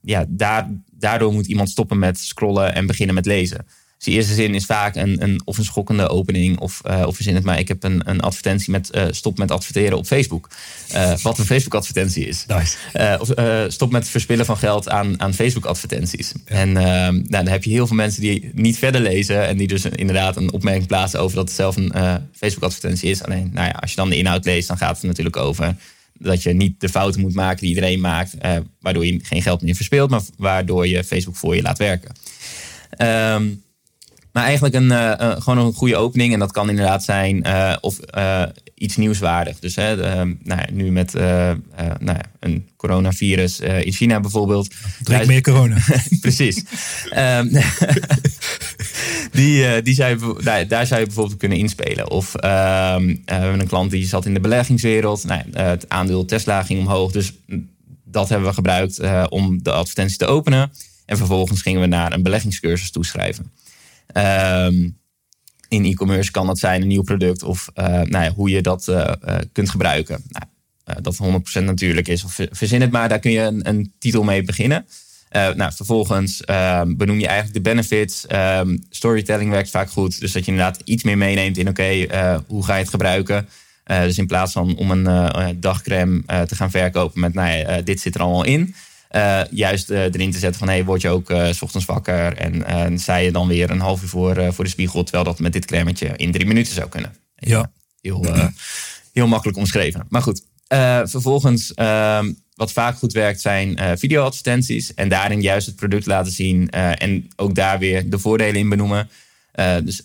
ja, daar, daardoor moet iemand stoppen met scrollen en beginnen met lezen. Dus die eerste zin is vaak een, een, of een schokkende opening. Of, uh, of verzin het maar, ik heb een, een advertentie met uh, stop met adverteren op Facebook. Uh, wat een Facebook advertentie is. Nice. of stop met verspillen van geld aan, aan Facebook advertenties. Ja. En nou, dan heb je heel veel mensen die niet verder lezen. En die dus inderdaad een opmerking plaatsen over dat het zelf een Facebook advertentie is. Alleen, nou ja, als je dan de inhoud leest, dan gaat het natuurlijk over dat je niet de fouten moet maken die iedereen maakt. waardoor je geen geld meer verspeelt, maar waardoor je Facebook voor je laat werken. Um, maar eigenlijk een, uh, gewoon een goede opening. En dat kan inderdaad zijn uh, of iets nieuwswaardig. Dus hè, de, nou ja, nu met nou ja, een coronavirus in China bijvoorbeeld. Drink meer corona. Precies. um, die, die zou nou, daar zou je bijvoorbeeld kunnen inspelen. Of ehm, we hebben een klant die zat in de beleggingswereld. Nou, het aandeel Tesla ging omhoog. Dus dat hebben we gebruikt om de advertentie te openen. En vervolgens gingen we naar een beleggingscursus toeschrijven. Um, in e-commerce kan dat zijn een nieuw product of uh, nou ja, hoe je dat uh, uh, kunt gebruiken. Nou, dat 100% natuurlijk is. Of verzin het maar, daar kun je een, een titel mee beginnen. nou, vervolgens ehm, benoem je eigenlijk de benefits. Um, storytelling werkt vaak goed. Dus dat je inderdaad iets meer meeneemt in oké, hoe ga je het gebruiken. dus in plaats van om een dagcreme te gaan verkopen met nou ja, dit zit er allemaal in. Uh, juist uh, erin te zetten van hey, word je ook uh, s ochtends wakker en, en sta je dan weer een half uur voor, voor de spiegel, terwijl dat met dit cremmetje in drie minuten zou kunnen. Ja. Heel, heel makkelijk omschreven. Maar goed, vervolgens ehm, wat vaak goed werkt zijn video-advertenties en daarin juist het product laten zien en ook daar weer de voordelen in benoemen. dus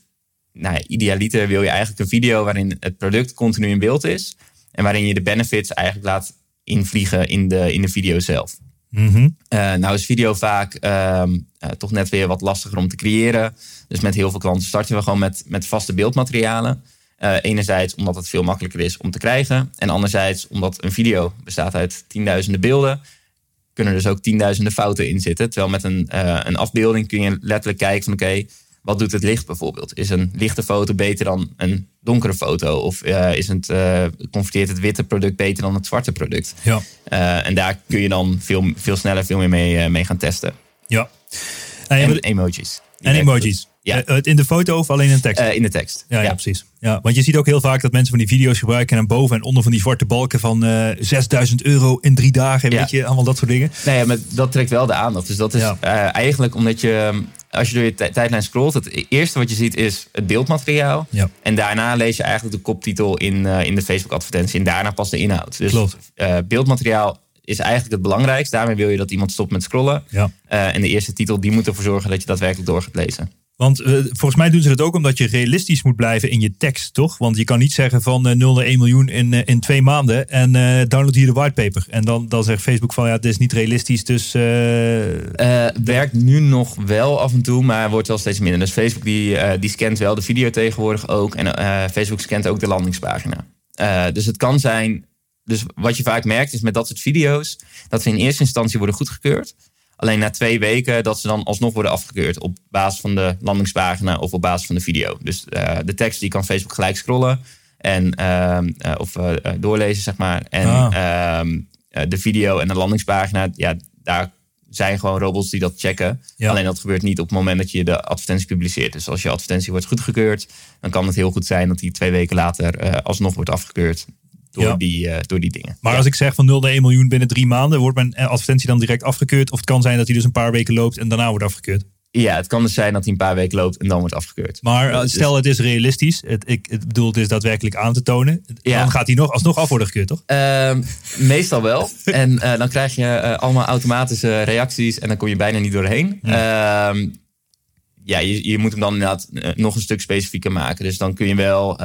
nou ja, idealiter wil je eigenlijk een video waarin het product continu in beeld is en waarin je de benefits eigenlijk laat invliegen in de, in de video zelf. -hmm. uh, nou is video vaak uh, uh, toch net weer wat lastiger om te creëren. Dus met heel veel klanten starten we gewoon met, met vaste beeldmaterialen. Eh, enerzijds omdat het veel makkelijker is om te krijgen. En anderzijds omdat een video bestaat uit tienduizenden beelden. Kunnen dus ook tienduizenden fouten in zitten. Terwijl met een, een afbeelding kun je letterlijk kijken van oké, wat doet het licht bijvoorbeeld? Is een lichte foto beter dan een donkere foto? Of uh, is het, uh, converteert het witte product beter dan het zwarte product? Ja. Uh, en daar kun je dan veel, veel sneller veel meer mee, mee gaan testen. Ja. En, en emojis. En emojis. Ja. in de foto of alleen in de tekst? in de tekst. Ja, ja, precies. Ja, want je ziet ook heel vaak dat mensen van die video's gebruiken en boven en onder van die zwarte balken van 6000 euro in drie dagen. Weet je, allemaal dat soort dingen. Nee, maar dat trekt wel de aandacht. Dus dat is eigenlijk omdat je als je door je tijdlijn scrolt, het eerste wat je ziet is het beeldmateriaal. Ja. En daarna lees je eigenlijk de koptitel in, uh, in de Facebook-advertentie. En daarna pas de inhoud. Dus uh, beeldmateriaal is eigenlijk het belangrijkste. Daarmee wil je dat iemand stopt met scrollen. Ja. Uh, en de eerste titel die moet ervoor zorgen dat je daadwerkelijk door gaat lezen. Want uh, volgens mij doen ze het ook omdat je realistisch moet blijven in je tekst, toch? Want je kan niet zeggen van uh, 0 naar 1 miljoen in, uh, in twee maanden en download hier de whitepaper. En dan, dan zegt Facebook van ja, het is niet realistisch, dus... werkt nu nog wel af en toe, maar wordt wel steeds minder. Dus Facebook die, die scant wel de video tegenwoordig ook. En Facebook scant ook de landingspagina. dus het kan zijn... Dus wat je vaak merkt is met dat soort video's... dat ze in eerste instantie worden goedgekeurd... Alleen na twee weken dat ze dan alsnog worden afgekeurd op basis van de landingspagina of op basis van de video. Dus uh, de tekst die kan Facebook gelijk scrollen en, uh, uh, of doorlezen, zeg maar. En ah. de video en de landingspagina, ja, daar zijn gewoon robots die dat checken. Ja. Alleen dat gebeurt niet op het moment dat je de advertentie publiceert. Dus als je advertentie wordt goedgekeurd, dan kan het heel goed zijn dat die twee weken later alsnog wordt afgekeurd door, Ja. die, eh, door die dingen. Maar Ja. als ik zeg van 0 naar 1 miljoen binnen drie maanden, wordt mijn advertentie dan direct afgekeurd? Of het kan zijn dat hij dus een paar weken loopt en daarna wordt afgekeurd? Ja, het kan dus zijn dat hij een paar weken loopt en dan wordt afgekeurd. Maar uh, Dus- stel het is realistisch, het, ik, het bedoel het is daadwerkelijk aan te tonen, Ja. dan gaat hij nog, alsnog af worden gekeurd, toch? Ehm, meestal wel. En eh, dan krijg je eh, allemaal automatische reacties en dan kom je bijna niet doorheen. Ehm, ja, je, je moet hem dan inderdaad eh, nog een stuk specifieker maken. Dus dan kun je wel.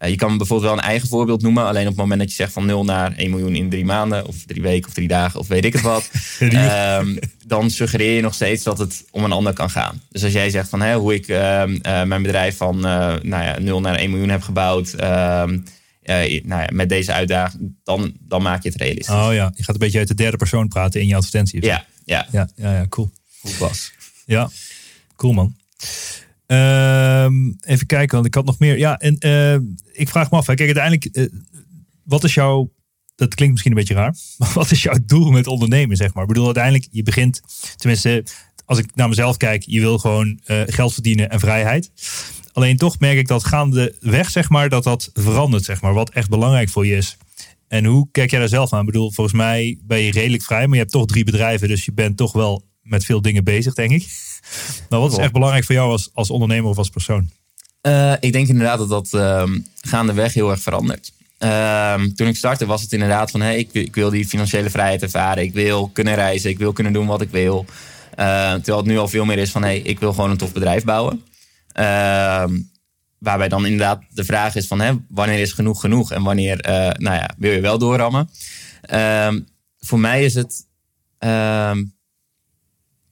Eh, je kan bijvoorbeeld wel een eigen voorbeeld noemen. Alleen op het moment dat je zegt van 0 naar 1 miljoen in drie maanden, of drie weken, of drie dagen, of weet ik het wat. ehm, dan suggereer je nog steeds dat het om een ander kan gaan. Dus als jij zegt van hè, hoe ik ehm, eh, mijn bedrijf van eh, nou ja, 0 naar 1 miljoen heb gebouwd. ehm, eh, nou ja, met deze uitdaging, dan, dan maak je het realistisch. Oh ja, je gaat een beetje uit de derde persoon praten in je advertentie. Ja, ja. Ja, ja, ja, cool. Goed was. Ja, cool man. Ehm, even kijken, want ik had nog meer. Ja, en eh, ik vraag me af. Kijk, uiteindelijk, eh, wat is jouw... Dat klinkt misschien een beetje raar. Maar wat is jouw doel met ondernemen, zeg maar? Ik bedoel, uiteindelijk, je begint... Tenminste, als ik naar mezelf kijk, je wil gewoon eh, geld verdienen en vrijheid. Alleen toch merk ik dat gaandeweg, zeg maar, dat dat verandert, zeg maar. Wat echt belangrijk voor je is. En hoe kijk jij daar zelf aan? Ik bedoel, volgens mij ben je redelijk vrij, maar je hebt toch drie bedrijven. Dus je bent toch wel met veel dingen bezig, denk ik. Nou, wat is echt belangrijk voor jou als, als ondernemer of als persoon? Eh, ik denk inderdaad dat dat ehm, gaandeweg heel erg verandert. Ehm, toen ik startte was het inderdaad van... Hey, ik, wil- ik wil die financiële vrijheid ervaren. Ik wil kunnen reizen. Ik wil kunnen doen wat ik wil. Eh, terwijl het nu al veel meer is van... Hey, ik wil gewoon een tof bedrijf bouwen. Ehm, waarbij dan inderdaad de vraag is van... Hè, wanneer is genoeg genoeg? En wanneer eh, nou ja, wil je wel doorrammen? Voor mij is het...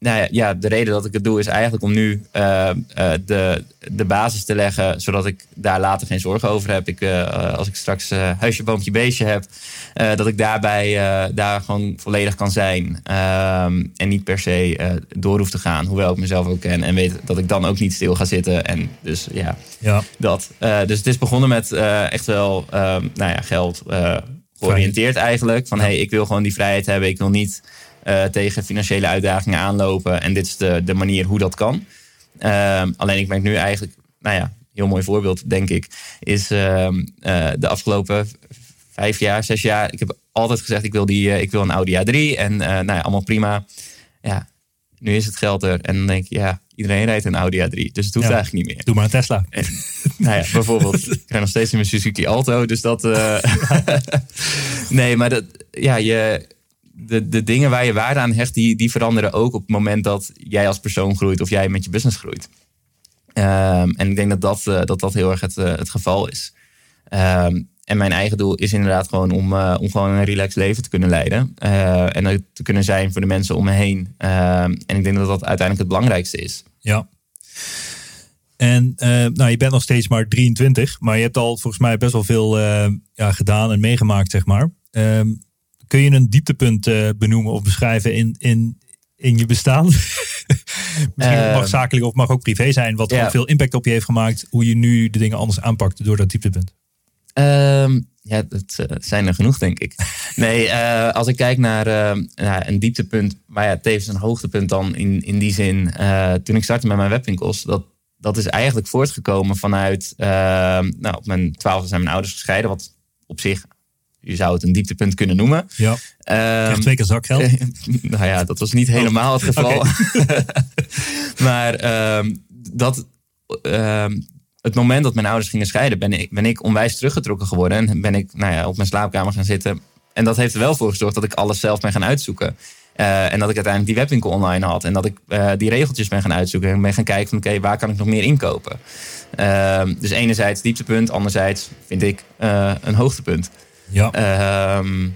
nou ja, ja, de reden dat ik het doe is eigenlijk om nu eh, eh, de, de basis te leggen, zodat ik daar later geen zorgen over heb. Ik, eh, als ik straks huisje, boompje, beestje heb, dat ik daarbij daar gewoon volledig kan zijn. Ehm, en niet per se door hoef te gaan, hoewel ik mezelf ook ken en weet dat ik dan ook niet stil ga zitten. En dus ja, Ja, dat. Dus het is begonnen met echt wel ehm, nou ja, geld georiënteerd eigenlijk. Van hey, ik wil gewoon die vrijheid hebben. Ik wil niet eh, tegen financiële uitdagingen aanlopen. En dit is de, de manier hoe dat kan. Ehm, alleen ik merk nu eigenlijk, nou ja, heel mooi voorbeeld denk ik, is ehm, eh, de afgelopen vijf jaar, zes jaar. Ik heb altijd gezegd, ik wil, die, eh, ik wil een Audi A3 en nou ja, allemaal prima. Ja, nu is het geld er. En dan denk ik, ja, iedereen rijdt een Audi A3. Dus het hoeft Ja. eigenlijk niet meer. doe maar een Tesla. En, nou ja, bijvoorbeeld, ik rij nog steeds in mijn Suzuki Alto, dus dat... nee, maar dat, ja, je, de, de dingen waar je waarde aan hecht, die, die veranderen ook op het moment dat jij als persoon groeit of jij met je business groeit. Ehm, en ik denk dat dat, eh, dat, dat heel erg het, eh, het geval is. Ehm, en mijn eigen doel is inderdaad gewoon om, eh, om gewoon een relaxed leven te kunnen leiden. En te kunnen zijn voor de mensen om me heen. Ehm, en ik denk dat dat uiteindelijk het belangrijkste is. Ja. En nou, je bent nog steeds maar 23, maar je hebt al volgens mij best wel veel ja, gedaan en meegemaakt, zeg maar. Kun je een dieptepunt eh, benoemen of beschrijven in, in, in je bestaan? Misschien Eh, mag zakelijk of mag ook privé zijn, wat veel impact op je heeft gemaakt. Hoe je nu de dingen anders aanpakt door dat dieptepunt. Ehm, ja, dat eh, zijn er genoeg, denk ik. Nee, eh, als ik kijk naar een dieptepunt, maar ja, tevens een hoogtepunt dan in, in die zin. toen ik startte met mijn webwinkels, dat, dat is eigenlijk voortgekomen vanuit. nou, op mijn twaalfde zijn mijn ouders gescheiden, wat op zich, je zou het een dieptepunt kunnen noemen. Ja, krijg twee keer zakgeld. nou ja, dat was niet helemaal het geval. Oké. maar ehm, dat, ehm, het moment dat mijn ouders gingen scheiden, ben ik, ben ik onwijs teruggetrokken geworden. En ben ik nou ja, op mijn slaapkamer gaan zitten. En dat heeft er wel voor gezorgd dat ik alles zelf ben gaan uitzoeken. Eh, en dat ik uiteindelijk die webwinkel online had. En dat ik eh, die regeltjes ben gaan uitzoeken. En ben gaan kijken van oké, waar kan ik nog meer inkopen? Dus enerzijds dieptepunt, anderzijds vind ik eh, een hoogtepunt. Ja. Ehm,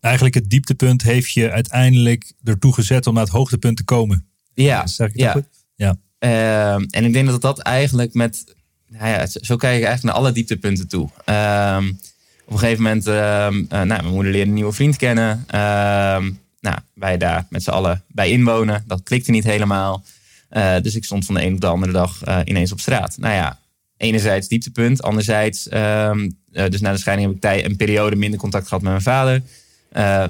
Eigenlijk het dieptepunt heeft je uiteindelijk ertoe gezet om naar het hoogtepunt te komen. ja, Zeg ik ja. goed? Ja. Ehm, en ik denk dat dat eigenlijk met. Nou ja, zo kijk ik eigenlijk naar alle dieptepunten toe. Ehm, op een gegeven moment, eh, nou, mijn moeder leerde een nieuwe vriend kennen. Nou, wij daar met z'n allen bij inwonen. Dat klikte niet helemaal. Eh, dus ik stond van de een op de andere dag eh, ineens op straat. Nou ja, enerzijds dieptepunt. Anderzijds, ehm, eh, dus na de scheiding heb ik tij- een periode minder contact gehad met mijn vader. Eh,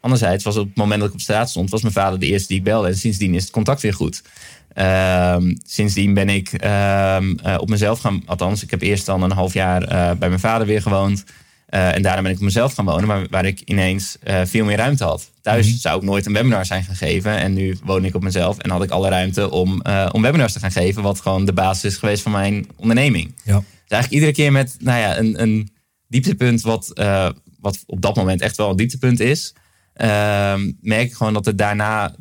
anderzijds was op het moment dat ik op straat stond, was mijn vader de eerste die ik belde. En sindsdien is het contact weer goed. Ehm, sindsdien ben ik ehm, eh, op mezelf gaan. Althans, ik heb eerst dan een half jaar bij mijn vader weer gewoond. Eh, en daarna ben ik op mezelf gaan wonen, waar, waar ik ineens eh, veel meer ruimte had. Thuis Mhm. zou ik nooit een webinar zijn gaan geven. En nu woon ik op mezelf en had ik alle ruimte om, eh, om webinars te gaan geven. Wat gewoon de basis is geweest van mijn onderneming. Ja. Dus eigenlijk iedere keer met nou ja, een, een dieptepunt, wat, wat op dat moment echt wel een dieptepunt is. ehm, merk ik gewoon dat er daarna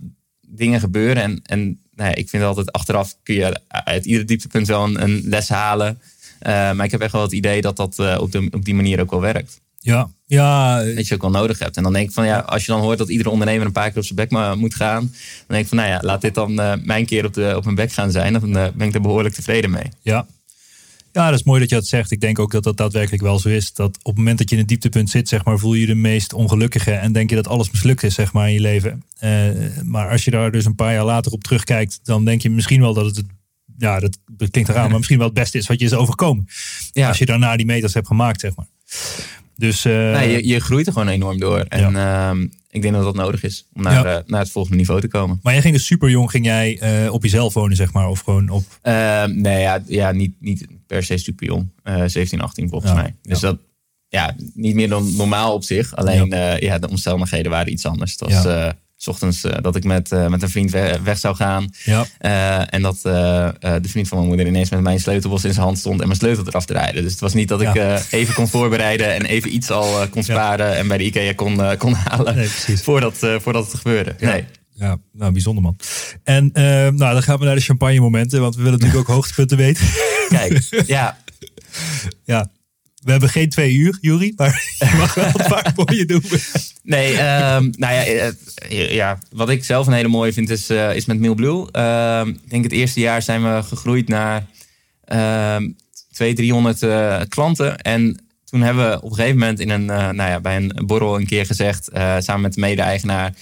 dingen gebeuren. En, en nou ja, ik vind altijd achteraf kun je uit ieder dieptepunt wel een, een les halen. Eh, maar ik heb echt wel het idee dat dat eh, op, de, op die manier ook wel werkt. Ja, ja, Dat je ook wel nodig hebt. En dan denk ik van ja, als je dan hoort dat iedere ondernemer een paar keer op zijn bek moet gaan. Dan denk ik van nou ja, laat dit dan eh, mijn keer op, de, op mijn bek gaan zijn. Dan ben ik er behoorlijk tevreden mee. ja. Ja, dat is mooi dat je dat zegt. Ik denk ook dat dat daadwerkelijk wel zo is. Dat op het moment dat je in het dieptepunt zit, zeg maar, voel je je de meest ongelukkige. En denk je dat alles mislukt is, zeg maar, in je leven. Maar als je daar dus een paar jaar later op terugkijkt, dan denk je misschien wel dat het, het ja, dat, dat klinkt eraan, maar misschien wel het beste is wat je is overkomen. Ja. Als je daarna die meters hebt gemaakt, zeg maar. Dus eh, nee, je, je groeit er gewoon enorm door. En ehm, ik denk dat dat nodig is om naar, Ja. eh, naar het volgende niveau te komen. Maar jij ging dus super jong, ging jij eh, op jezelf wonen, zeg maar, of gewoon op. Ehm, nee, ja, ja niet, niet per se super jong. Eh 17, 18 volgens Ja, mij. Dus dat, ja, niet meer dan normaal op zich. Alleen ja. de omstandigheden waren iets anders. Het was Ja. 's ochtends eh, dat ik met, eh, met een vriend weg, weg zou gaan. Ja, Eh, en dat de vriend van mijn moeder ineens met mijn sleutelbos in zijn hand stond en mijn sleutel eraf draaide. Dus het was niet dat ik Ja. even kon voorbereiden en even iets al kon Ja. sparen en bij de IKEA kon, kon halen. nee. Voordat, voordat het gebeurde. Ja. Nee. Ja, nou, bijzonder man. En nou, dan gaan we naar de champagne momenten, want we willen natuurlijk ook hoogtepunten weten. Kijk, ja. ja, we hebben geen twee uur, Jury, maar je mag wel een paar mooie doen. Nee, ehm, nou ja, eh, ja, wat ik zelf een hele mooie vind is, eh, is met Milblue. Ehm ik denk het eerste jaar zijn we gegroeid naar ehm 200, 300 eh, klanten. En toen hebben we op een gegeven moment in een, eh, nou ja, bij een borrel een keer gezegd, samen met de mede-eigenaar,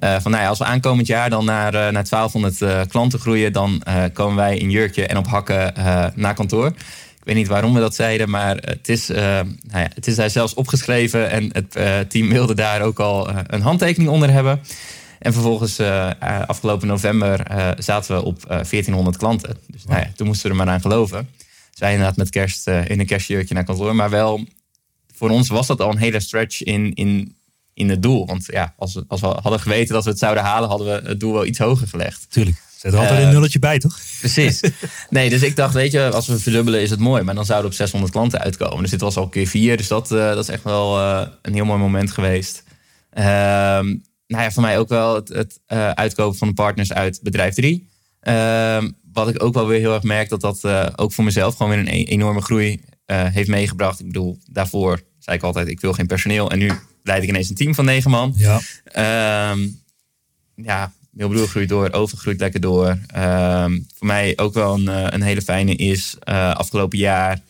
van nou ja, als we aankomend jaar dan naar, naar 1200 eh, klanten groeien, dan komen wij in jurkje en op hakken naar kantoor. Ik weet niet waarom we dat zeiden, maar het is, eh, nou ja, het is daar zelfs opgeschreven. En het eh, team wilde daar ook al eh, een handtekening onder hebben. En vervolgens, afgelopen november, zaten we op eh 1400 klanten. Dus nou ja, toen moesten we er maar aan geloven. Wij inderdaad met kerst in een kerstjurkje naar kantoor. Maar wel, voor ons was dat al een hele stretch in, in, in het doel. Want ja, als we, als we hadden geweten dat we het zouden halen, hadden we het doel wel iets hoger gelegd. Tuurlijk, zet er altijd Eh, een nulletje bij, toch? Precies. Nee, dus ik dacht, weet je, als we verdubbelen is het mooi. Maar dan zouden we op 600 klanten uitkomen. Dus dit was al keer vier. Dus dat, eh, dat is echt wel eh, een heel mooi moment geweest. Ehm, nou ja, voor mij ook wel het, het eh, uitkopen van de partners uit bedrijf 3. Ehm, wat ik ook wel weer heel erg merk, dat dat eh, ook voor mezelf gewoon weer een e- enorme groei eh, heeft meegebracht. Ik bedoel, daarvoor zei ik altijd, ik wil geen personeel. En nu leid ik ineens een team van negen man. Ja, Ehm ja, Milbroer groeit door, Over groeit lekker door. Ehm, voor mij ook wel een, eh, een hele fijne is eh, afgelopen jaar.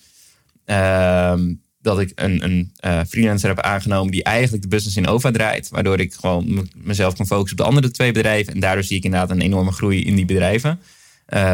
ehm, dat ik een, een uh, freelancer heb aangenomen die eigenlijk de business in OVA draait. Waardoor ik gewoon mezelf kan focussen op de andere twee bedrijven. En daardoor zie ik inderdaad een enorme groei in die bedrijven.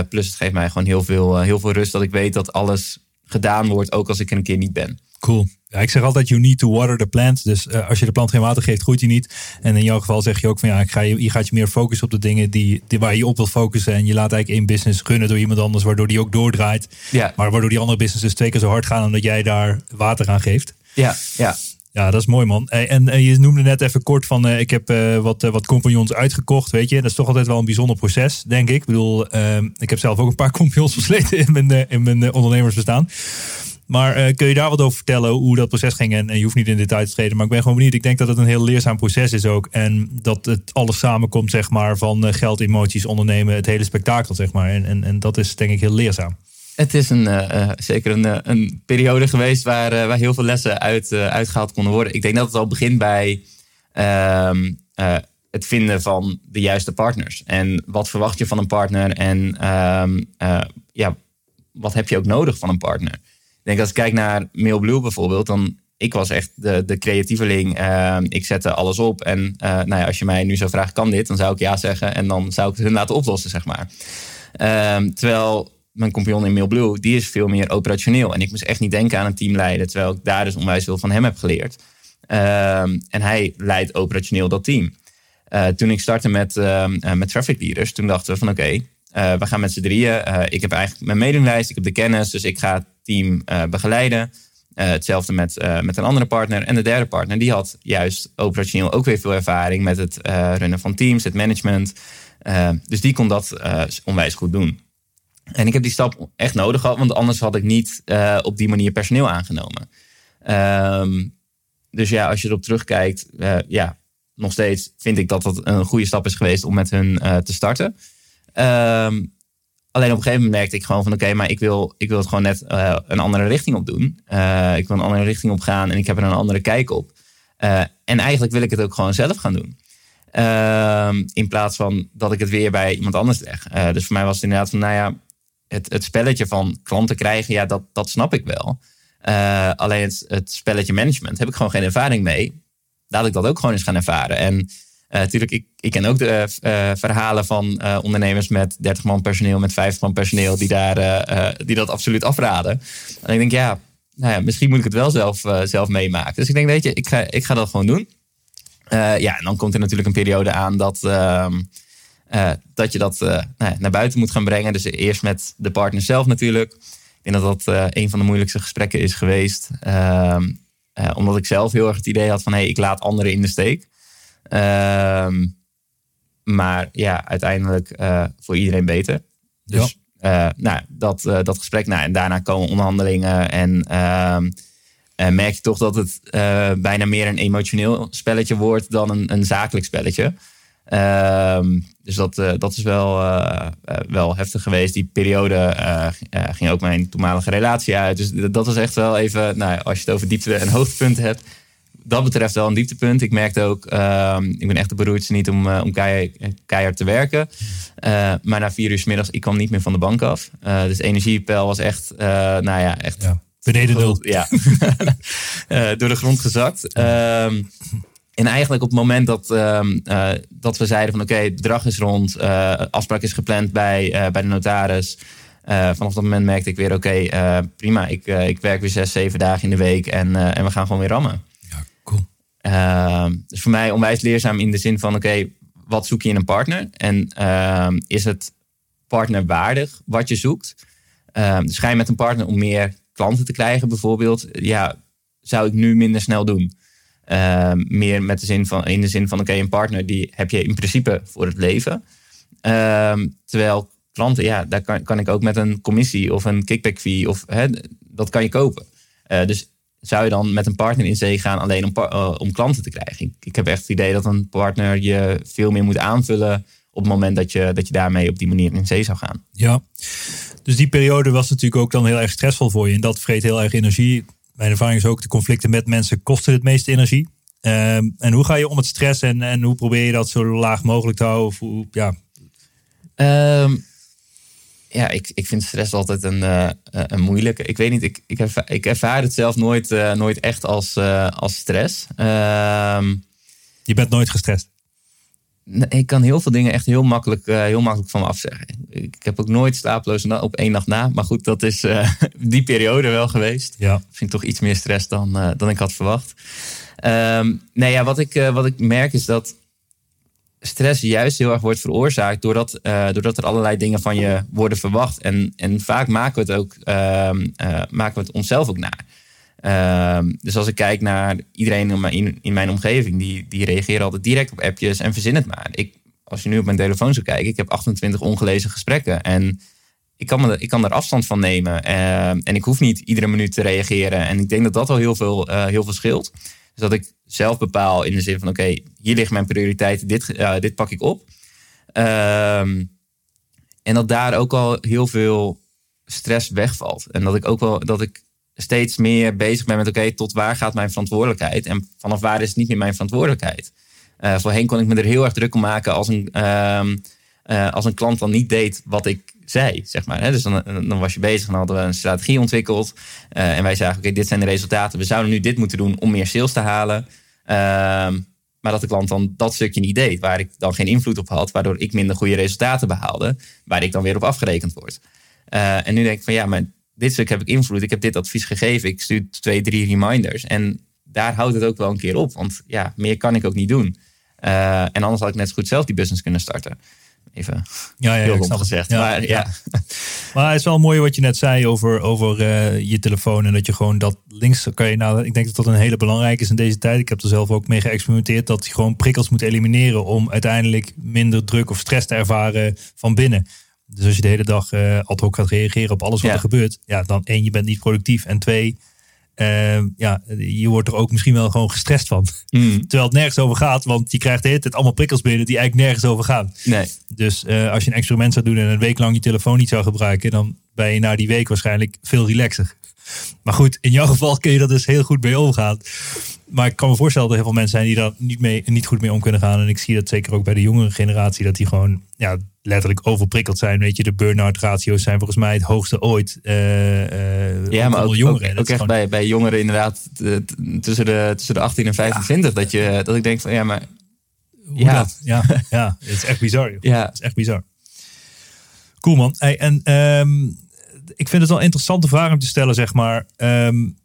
Plus het geeft mij gewoon heel veel, heel veel rust dat ik weet dat alles gedaan wordt, ook als ik er een keer niet ben. Cool. Ja, ik zeg altijd, you need to water the plant. Dus uh, als je de plant geen water geeft, groeit hij niet. En in jouw geval zeg je ook van ja, ik ga je, je gaat je meer focussen op de dingen die, die, waar je op wil focussen. En je laat eigenlijk één business runnen door iemand anders, waardoor die ook doordraait. Ja. Maar waardoor die andere businesses twee keer zo hard gaan omdat jij daar water aan geeft. Ja, ja. Ja, dat is mooi man. En, en je noemde net even kort van uh, ik heb uh, wat, uh, wat compagnons uitgekocht, weet je. Dat is toch altijd wel een bijzonder proces, denk ik. Ik bedoel, ehm, ik heb zelf ook een paar compagnons versleten in mijn, in mijn ondernemersbestaan. Maar kun je daar wat over vertellen hoe dat proces ging? En, je hoeft niet in detail te treden, maar ik ben gewoon benieuwd. Ik denk dat het een heel leerzaam proces is ook. En dat het alles samenkomt, zeg maar, van geld, emoties, ondernemen, het hele spektakel, zeg maar. En, en, en dat is denk ik heel leerzaam. Het is een, uh, zeker een, een periode geweest waar, waar heel veel lessen uit, uitgehaald konden worden. Ik denk dat het al begint bij ehm, het vinden van de juiste partners. En wat verwacht je van een partner? En ehm, ja, wat heb je ook nodig van een partner? Denk als ik kijk naar Mailblue bijvoorbeeld, dan ik was echt de, de creatieveling. Ehm, ik zette alles op. En nou ja, als je mij nu zou vragen, kan dit? Dan zou ik ja zeggen. En dan zou ik het hun laten oplossen, zeg maar. terwijl mijn compagnon in Mailblue, die is veel meer operationeel. En ik moest echt niet denken aan een teamleider, terwijl ik daar dus onwijs veel van hem heb geleerd. Um, en hij leidt operationeel dat team. Uh, toen ik startte met, uh, met traffic leaders, toen dachten we van oké, uh, we gaan met z'n drieën. ik heb eigenlijk mijn mailinglijst, ik heb de kennis, dus ik ga het team begeleiden. hetzelfde met, met een andere partner. En de derde partner, die had juist operationeel ook weer veel ervaring met het runnen van teams, het management. dus die kon dat onwijs goed doen. En ik heb die stap echt nodig gehad, want anders had ik niet op die manier personeel aangenomen. Um, dus ja, als je erop terugkijkt, ja, nog steeds vind ik dat dat een goede stap is geweest om met hun te starten. Um, alleen op een gegeven moment merkte ik gewoon van oké, maar ik wil, ik wil het gewoon net een andere richting op doen. ik wil een andere richting op gaan en ik heb er een andere kijk op. en eigenlijk wil ik het ook gewoon zelf gaan doen. Uh, in plaats van dat ik het weer bij iemand anders leg. Dus voor mij was het inderdaad van, nou ja, het, het spelletje van klanten krijgen, ja, dat, dat snap ik wel. Alleen het, het, spelletje management heb ik gewoon geen ervaring mee. Laat ik dat ook gewoon eens gaan ervaren. En natuurlijk, ik, ik ken ook de uh, verhalen van ondernemers met 30 man personeel, met 50 man personeel, die, daar, die dat absoluut afraden. En ik denk, ja, nou ja, misschien moet ik het wel zelf, zelf meemaken. Dus ik denk, weet je, ik ga, ik ga dat gewoon doen. ja, en dan komt er natuurlijk een periode aan dat ehm, dat je dat nou, naar buiten moet gaan brengen. Dus eerst met de partner zelf natuurlijk. Ik denk dat dat een van de moeilijkste gesprekken is geweest. Ehm, omdat ik zelf heel erg het idee had van... hé, hey, ik laat anderen in de steek. Ehm, maar ja, uiteindelijk voor iedereen beter. Dus ja. nou, dat, dat gesprek. Nou, en daarna komen onderhandelingen. En ehm, merk je toch dat het bijna meer een emotioneel spelletje wordt... dan een, een zakelijk spelletje. Um, dus dat, dat is wel, wel heftig geweest. Die periode ging ook mijn toenmalige relatie uit. Dus dat was echt wel even, nou, als je het over diepte- en hoogtepunten hebt. Dat betreft wel een dieptepunt. Ik merkte ook, ehm, ik ben echt de beroerdste niet om, om keihard, keihard, te werken. maar na vier uur s middags, ik kwam niet meer van de bank af. dus energiepeil was echt, nou ja, echt... Ja, beneden nul. Ja, door de grond gezakt. Um, en eigenlijk op het moment dat, uh, dat we zeiden van oké, okay, het bedrag is rond, afspraak is gepland bij, bij de notaris. vanaf dat moment merkte ik weer oké, okay, prima, ik, ik werk weer zes, zeven dagen in de week en, en we gaan gewoon weer rammen. Ehm, dus voor mij onwijs leerzaam in de zin van oké, wat zoek je in een partner? En ehm, is het partnerwaardig wat je zoekt? dus ga je met een partner om meer klanten te krijgen bijvoorbeeld? Ja, zou ik nu minder snel doen. Uh, meer met de zin van, in de zin van, oké, een partner die heb je in principe voor het leven. Uh, terwijl klanten, ja, daar kan, kan ik ook met een commissie of een kickback fee, of, hè, dat kan je kopen. Uh, dus zou je dan met een partner in zee gaan alleen om, uh, om klanten te krijgen? Ik, ik, heb echt het idee dat een partner je veel meer moet aanvullen op het moment dat je, dat je daarmee op die manier in zee zou gaan. Ja, dus die periode was natuurlijk ook dan heel erg stressvol voor je. En dat vreet heel erg energie mijn ervaring is ook, de conflicten met mensen kosten het meeste energie. Um, en hoe ga je om met stress en, en hoe probeer je dat zo laag mogelijk te houden? Of hoe, ja. Um, Ja, ik, ik vind stress altijd een, uh, een moeilijke. Ik weet niet, ik, ik, ervaar, ik ervaar het zelf nooit, uh, nooit echt als, uh, als stress. Ehm, je bent nooit gestrest? Ik kan heel veel dingen echt heel makkelijk, heel makkelijk van me afzeggen. Ik heb ook nooit slaaploos op één nacht na. Maar goed, dat is die periode wel geweest. Ja. Vind toch iets meer stress dan, dan ik had verwacht. Um, nee, ja, wat ik, wat ik merk is dat stress juist heel erg wordt veroorzaakt doordat, uh, doordat er allerlei dingen van je worden verwacht. En, en vaak maken we het ook uh, uh, maken we het onszelf ook naar. Ehm, dus als ik kijk naar iedereen in mijn, in mijn omgeving, die, die reageren altijd direct op appjes en verzin het maar. Ik, als je nu op mijn telefoon zou kijken, ik heb 28 ongelezen gesprekken. En ik kan, me, ik kan er afstand van nemen. Ehm, en ik hoef niet iedere minuut te reageren. En ik denk dat dat al heel veel, heel veel scheelt. Dus dat ik zelf bepaal in de zin van: oké, hier ligt mijn prioriteit, dit, uh, dit pak ik op. Um, en dat daar ook al heel veel stress wegvalt. En dat ik ook wel dat ik steeds meer bezig ben met: oké, tot waar gaat mijn verantwoordelijkheid? En vanaf waar is het niet meer mijn verantwoordelijkheid? Uh, voorheen kon ik me er heel erg druk om maken als een, uh, als een klant dan niet deed wat ik zei, zeg maar. Hè? Dus dan, dan was je bezig en hadden we een strategie ontwikkeld. Uh, en wij zagen, oké, dit zijn de resultaten. We zouden nu dit moeten doen om meer sales te halen. Ehm, maar dat de klant dan dat stukje niet deed, waar ik dan geen invloed op had, waardoor ik minder goede resultaten behaalde, waar ik dan weer op afgerekend word. En nu denk ik van ja, maar dit stuk heb ik invloed. Ik heb dit advies gegeven. Ik stuur twee, drie reminders. En daar houdt het ook wel een keer op. Want ja, meer kan ik ook niet doen. En anders had ik net zo goed zelf die business kunnen starten. Even ja, ja, heel rond gezegd. Ja, maar, ja. maar het is wel mooi wat je net zei over, over uh, je telefoon. En dat je gewoon dat links kan je nou. Ik denk dat dat een hele belangrijke is in deze tijd. Ik heb er zelf ook mee geëxperimenteerd. Dat je gewoon prikkels moet elimineren. Om uiteindelijk minder druk of stress te ervaren van binnen. Dus als je de hele dag uh, ad hoc gaat reageren op alles wat er gebeurt. Ja, dan één, je bent niet productief. En twee, uh, ja, je wordt er ook misschien wel gewoon gestrest van. Mm. Terwijl het nergens over gaat, want je krijgt de hele tijd allemaal prikkels binnen die eigenlijk nergens over gaan. Nee. Dus uh, als je een experiment zou doen en een week lang je telefoon niet zou gebruiken, dan ben je na die week waarschijnlijk veel relaxer. Maar goed, in jouw geval kun je dat dus heel goed mee omgaan. Maar ik kan me voorstellen dat er heel veel mensen zijn die daar niet, mee, niet goed mee om kunnen gaan. En ik zie dat zeker ook bij de jongere generatie, dat die gewoon ja, letterlijk overprikkeld zijn. Weet je, de burn-out ratio's zijn volgens mij het hoogste ooit. Uh, ja, maar ook, jongeren. ook, ook echt bij, bij jongeren inderdaad tussen de, tussen de 18 en 25. Ja. Dat, je, dat ik denk van ja, maar... Hoe ja. Dat? ja, ja, het is echt bizar. Joh. Ja. Het is echt bizar. Cool man. Hey, en um, ik vind het wel een interessante vraag om te stellen, zeg maar. Um,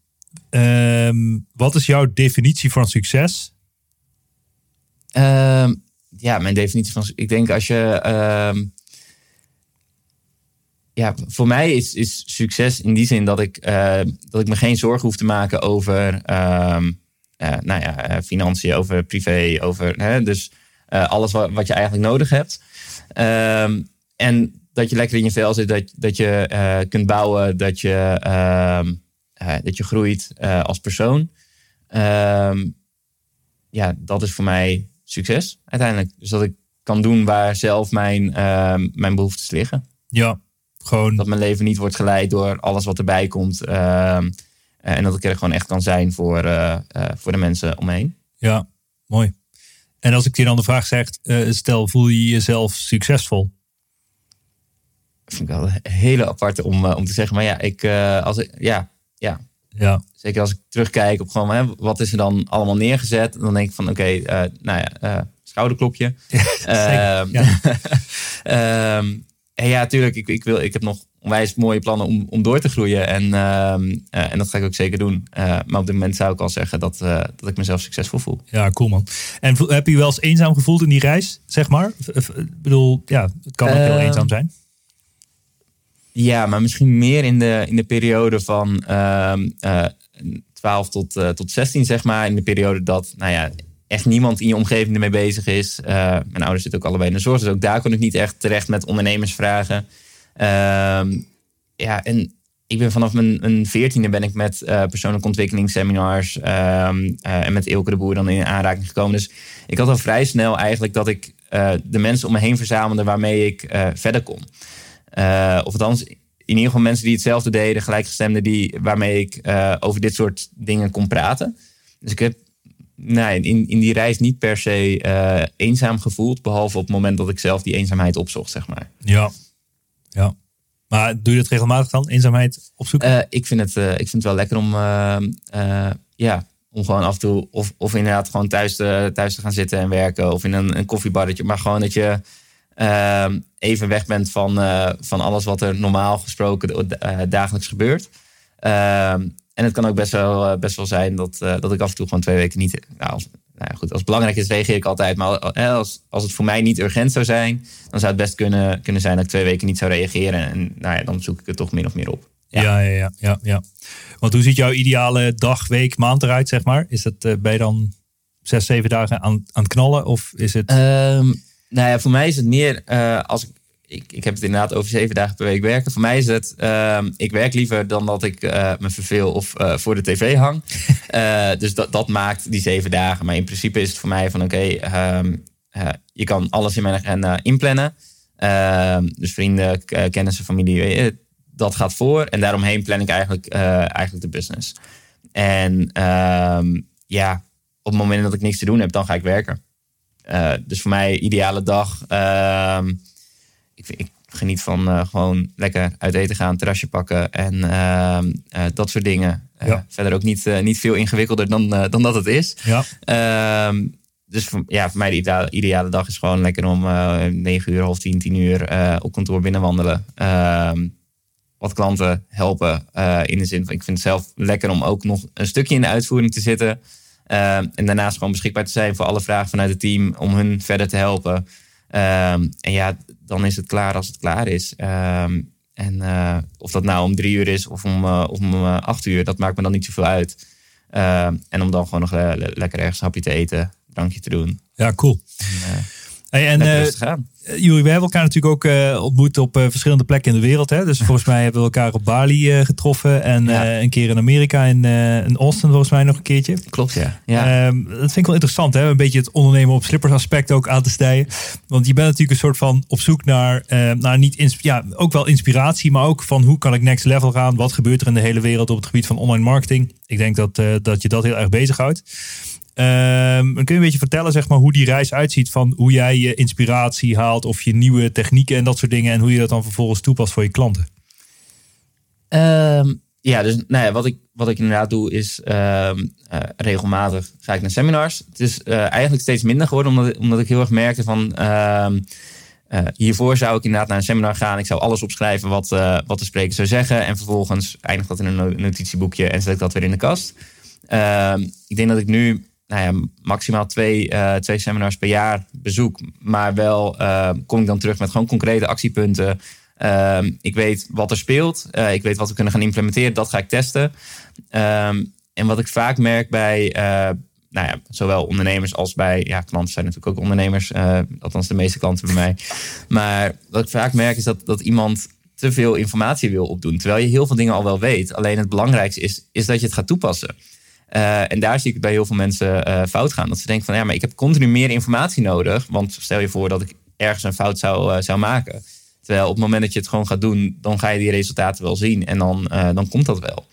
um, wat is jouw definitie van succes? Um, ja, mijn definitie van. Ik denk als je. Ja, voor mij is, is succes in die zin dat ik, uh, dat ik me geen zorgen hoef te maken over. Uh, nou ja, financiën, over privé, over. Hè, dus alles wat, wat je eigenlijk nodig hebt. En dat je lekker in je vel zit, dat, dat je kunt bouwen, dat je, dat je groeit als persoon. ja, dat is voor mij succes uiteindelijk. Dus dat ik kan doen waar zelf mijn, uh, mijn behoeftes liggen. Ja, gewoon. Dat mijn leven niet wordt geleid door alles wat erbij komt. En dat ik er gewoon echt kan zijn voor, voor de mensen om me heen. Ja, mooi. En als ik je dan de vraag zeg, stel, voel je jezelf succesvol? Vind ik wel een hele aparte om, om te zeggen. Maar ja, ik, als ik, ja, ja, ja. Zeker als ik terugkijk op gewoon, hè, wat is er dan allemaal neergezet? Dan denk ik van, oké, okay, uh, nou ja, uh, schouderklopje. Ja, uh, ja. um, en ja, tuurlijk, ik, ik, wil, ik heb nog onwijs mooie plannen om, om door te groeien. En, uh, en dat ga ik ook zeker doen. Maar op dit moment zou ik al zeggen dat, dat ik mezelf succesvol voel. Ja, cool man. En heb je wel eens eenzaam gevoeld in die reis, zeg maar? Ik bedoel, ja, het kan ook heel eenzaam zijn. Ja, maar misschien meer in de, in de periode van uh, uh, 12 tot, uh, tot 16, zeg maar. In de periode dat, nou ja, echt niemand in je omgeving ermee bezig is. Uh, mijn ouders zitten ook allebei in de zorg, dus ook daar kon ik niet echt terecht met ondernemersvragen. Ehm, ja, en ik ben vanaf mijn, veertiende ben ik met persoonlijke ontwikkelingsseminars um, en met Ilke de Boer dan in aanraking gekomen. Dus ik had al vrij snel eigenlijk dat ik de mensen om me heen verzamelde waarmee ik verder kon. Uh, of althans, in ieder geval mensen die hetzelfde deden, gelijkgestemden, die, waarmee ik uh, over dit soort dingen kon praten. Dus ik heb nee, in, in die reis niet per se uh, eenzaam gevoeld, behalve op het moment dat ik zelf die eenzaamheid opzocht, zeg maar. Ja, ja. Maar doe je dat regelmatig dan? Eenzaamheid opzoeken? Uh, ik, vind het, ik vind het wel lekker om, ja, om gewoon af en toe... Of, of inderdaad gewoon thuis te, thuis te gaan zitten en werken. Of in een, een koffiebarretje. Maar gewoon dat je ehm, even weg bent van, van alles wat er normaal gesproken dagelijks gebeurt. Ehm, en het kan ook best wel, best wel zijn dat, dat ik af en toe gewoon twee weken niet... Nou, nou goed, als het belangrijk is, reageer ik altijd. Maar als, als het voor mij niet urgent zou zijn, dan zou het best kunnen, kunnen zijn dat ik twee weken niet zou reageren. En nou ja, dan zoek ik het toch min of meer op. Ja. Ja, ja, ja, ja, Want hoe ziet jouw ideale dag, week, maand eruit, zeg maar? Is dat uh, ben je dan zes, zeven dagen aan, aan het knallen? Of is het... Um, nou ja, voor mij is het meer uh, als ik ik, ik heb het inderdaad over zeven dagen per week werken. Voor mij is het, uh, ik werk liever dan dat ik uh, me verveel of uh, voor de tv hang. dus dat, dat maakt die zeven dagen. Maar in principe is het voor mij van oké, okay, um, je kan alles in mijn agenda inplannen. Ehm, dus vrienden, kennissen, familie, dat gaat voor. En daaromheen plan ik eigenlijk, eigenlijk de business. En ehm, ja, op het moment dat ik niks te doen heb, dan ga ik werken. Dus voor mij ideale dag ik, ik geniet van uh, gewoon lekker uit eten gaan, terrasje pakken en uh, uh, dat soort dingen. Ja. Verder ook niet, niet veel ingewikkelder dan, dan dat het is. Ja. Ehm, dus voor, ja, voor mij de ideale, ideale, dag is gewoon lekker om 9 uur, half 10, 10 uur op kantoor binnenwandelen. Ehm, wat klanten helpen in de zin van ik vind het zelf lekker om ook nog een stukje in de uitvoering te zitten. En daarnaast gewoon beschikbaar te zijn voor alle vragen vanuit het team om hun verder te helpen. Um, en ja, dan is het klaar als het klaar is. Um, en uh, of dat nou om drie uur is of om, uh, of om uh, acht uur, dat maakt me dan niet zoveel uit. en om dan gewoon nog lekker ergens een hapje te eten, drankje te doen. Ja, cool. En, Hey, en uh, we hebben elkaar natuurlijk ook uh, ontmoet op uh, verschillende plekken in de wereld. Hè? Dus volgens mij hebben we elkaar op Bali getroffen. En ja. een keer in Amerika, in, in Austin volgens mij nog een keertje. Klopt, ja. ja. Ehm, dat vind ik wel interessant, hè? een beetje het ondernemen op slippers aspect ook aan te stijgen. Want je bent natuurlijk een soort van op zoek naar, naar niet ja, ook wel inspiratie, maar ook van hoe kan ik next level gaan? Wat gebeurt er in de hele wereld op het gebied van online marketing? Ik denk dat, dat je dat heel erg bezighoudt. Um, kun je een beetje vertellen zeg maar, hoe die reis uitziet van hoe jij je inspiratie haalt of je nieuwe technieken en dat soort dingen en hoe je dat dan vervolgens toepast voor je klanten? Um, ja, dus nou ja, wat, ik, wat ik inderdaad doe is um, uh, regelmatig ga ik naar seminars. Het is uh, eigenlijk steeds minder geworden omdat, omdat ik heel erg merkte van uh, hiervoor zou ik inderdaad naar een seminar gaan. Ik zou alles opschrijven wat, wat de spreker zou zeggen en vervolgens eindigt dat in een notitieboekje en zet ik dat weer in de kast. ik denk dat ik nu nou ja, maximaal twee, uh, twee seminars per jaar bezoek. Maar wel uh, kom ik dan terug met gewoon concrete actiepunten. Uh, ik weet wat er speelt. Uh, ik weet wat we kunnen gaan implementeren. Dat ga ik testen. Ehm, en wat ik vaak merk bij nou ja, zowel ondernemers als bij ja, klanten zijn natuurlijk ook ondernemers. althans, de meeste klanten bij mij. Maar wat ik vaak merk is dat, dat iemand te veel informatie wil opdoen. Terwijl je heel veel dingen al wel weet. Alleen het belangrijkste is, is dat je het gaat toepassen. Uh, en daar zie ik het bij heel veel mensen uh, fout gaan. Dat ze denken van ja, maar ik heb continu meer informatie nodig. Want stel je voor dat ik ergens een fout zou, uh, zou maken. Terwijl op het moment dat je het gewoon gaat doen, dan ga je die resultaten wel zien. En dan, dan komt dat wel.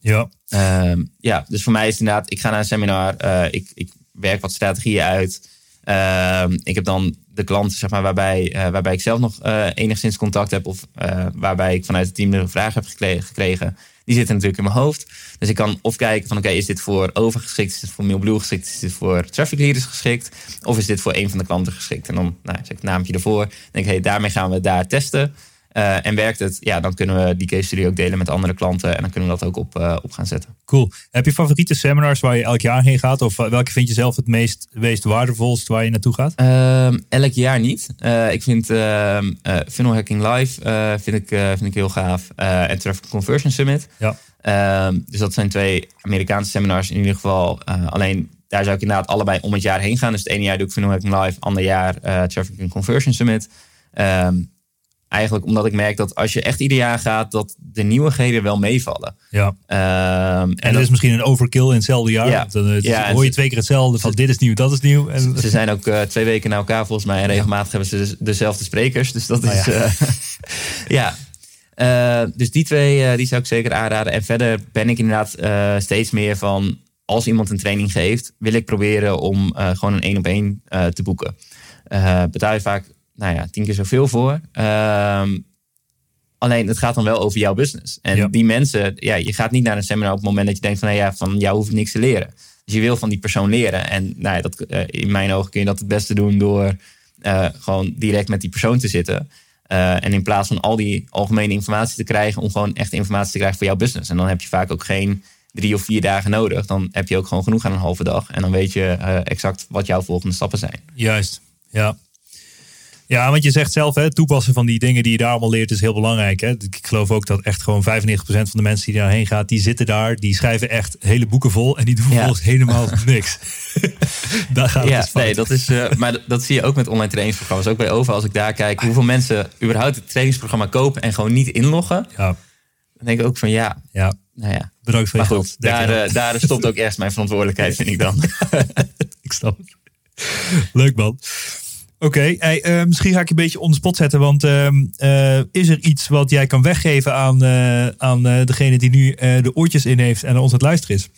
Ja. Ehm, ja, dus voor mij is het inderdaad, ik ga naar een seminar. ik, ik werk wat strategieën uit. Ehm, ik heb dan de klanten zeg maar, waarbij, waarbij ik zelf nog enigszins contact heb. Of waarbij ik vanuit het team een vraag heb gekregen die zitten natuurlijk in mijn hoofd. Dus ik kan of kijken van oké, is dit voor overgeschikt, is dit voor Mailblue geschikt, is dit voor traffic leaders geschikt, of is dit voor een van de klanten geschikt? En dan nou, zet ik het naampje ervoor. Denk ik, hey, daarmee gaan we daar testen. Uh, en werkt het, ja, dan kunnen we die case study ook delen met andere klanten. En dan kunnen we dat ook op, uh, op gaan zetten. Cool. Heb je favoriete seminars waar je elk jaar heen gaat? Of welke vind je zelf het meest, meest waardevolst waar je naartoe gaat? Uh, elk jaar niet. Uh, ik vind ehm, Funnel Hacking Live vind ik, vind ik heel gaaf. en Traffic Conversion Summit. Ja. Ehm, dus dat zijn twee Amerikaanse seminars in ieder geval. alleen daar zou ik inderdaad allebei om het jaar heen gaan. Dus het ene jaar doe ik Funnel Hacking Live, ander jaar Traffic Conversion Summit. Um, Eigenlijk omdat ik merk dat als je echt ieder jaar gaat, dat de nieuwigheden wel meevallen. Ja. Um, en, en dat is misschien een overkill in hetzelfde jaar. Ja, dan ja, hoor je twee keer hetzelfde van dit is nieuw, dat is nieuw. En, ze zijn ook uh, twee weken na elkaar volgens mij. En regelmatig hebben ze dus dezelfde sprekers. Dus dat oh, is... ja. Uh, dus die twee die zou ik zeker aanraden. En verder ben ik inderdaad steeds meer van... als iemand een training geeft, wil ik proberen om gewoon een één op één te boeken. betaal je vaak nou ja, tien keer zoveel voor. Um, Alleen het gaat dan wel over jouw business. En Ja. die mensen, ja, je gaat niet naar een seminar op het moment dat je denkt van, nou ja, van jou hoef ik niks te leren. Dus je wil van die persoon leren. En nou ja, dat, eh, in mijn ogen kun je dat het beste doen door eh, gewoon direct met die persoon te zitten. Eh, en in plaats van al die algemene informatie te krijgen, om gewoon echt informatie te krijgen voor jouw business. En dan heb je vaak ook geen drie of vier dagen nodig. Dan heb je ook gewoon genoeg aan een halve dag. En dan weet je exact wat jouw volgende stappen zijn. Juist, ja. Ja, want je zegt zelf, hè, toepassen van die dingen die je daar allemaal leert is heel belangrijk. Hè? Ik geloof ook dat echt gewoon 95% van de mensen die daarheen gaat, die zitten daar, die schrijven echt hele boeken vol en die doen Ja. vervolgens helemaal niks. daar gaat het Ja, dus fout. nee, dat is, eh, maar dat, zie je ook met online trainingsprogramma's. Ook bij OVA, als ik daar kijk, hoeveel mensen überhaupt het trainingsprogramma kopen en gewoon niet inloggen. Ja, Dan denk ik ook van ja, ja, nou ja. bedankt voor je Maar goed, daar, eh, daar stopt ook ergens mijn verantwoordelijkheid, vind ik dan. Ik snap het. Leuk man. Oké, eh, misschien ga ik je een beetje on the spot zetten. Want ehm, eh, is er iets wat jij kan weggeven aan, eh, aan degene die nu de oortjes in heeft en ons aan het luisteren is?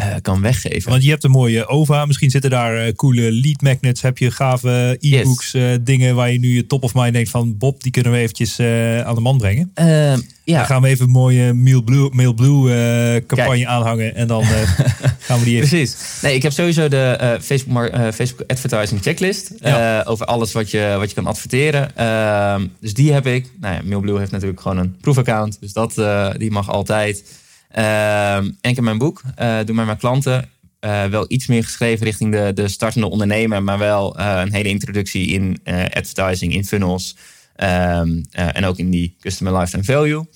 Eh, kan weggeven. Want je hebt een mooie OVA. Misschien zitten daar eh, coole lead magnets. Heb je gave e-books, eh, dingen waar je nu je top of mind denkt van... Bob, die kunnen we eventjes aan de man brengen. Eh, Dan ja, gaan we even een mooie Mail Blue, Mail Blue eh, campagne aanhangen. En dan gaan we die even... precies. Nee, ik heb sowieso de Facebook, Facebook Advertising Checklist. Ja. over alles wat je, wat je kan adverteren. Ehm, dus die heb ik. Nou ja, Mailblue heeft natuurlijk gewoon een proefaccount. Dus dat, die mag altijd. Ehm, en ik heb mijn boek. eh Doe mij maar klanten. Eh, wel iets meer geschreven richting de, de startende ondernemer. Maar wel eh, een hele introductie in advertising, in funnels. ehm, eh, en ook in die customer lifetime value.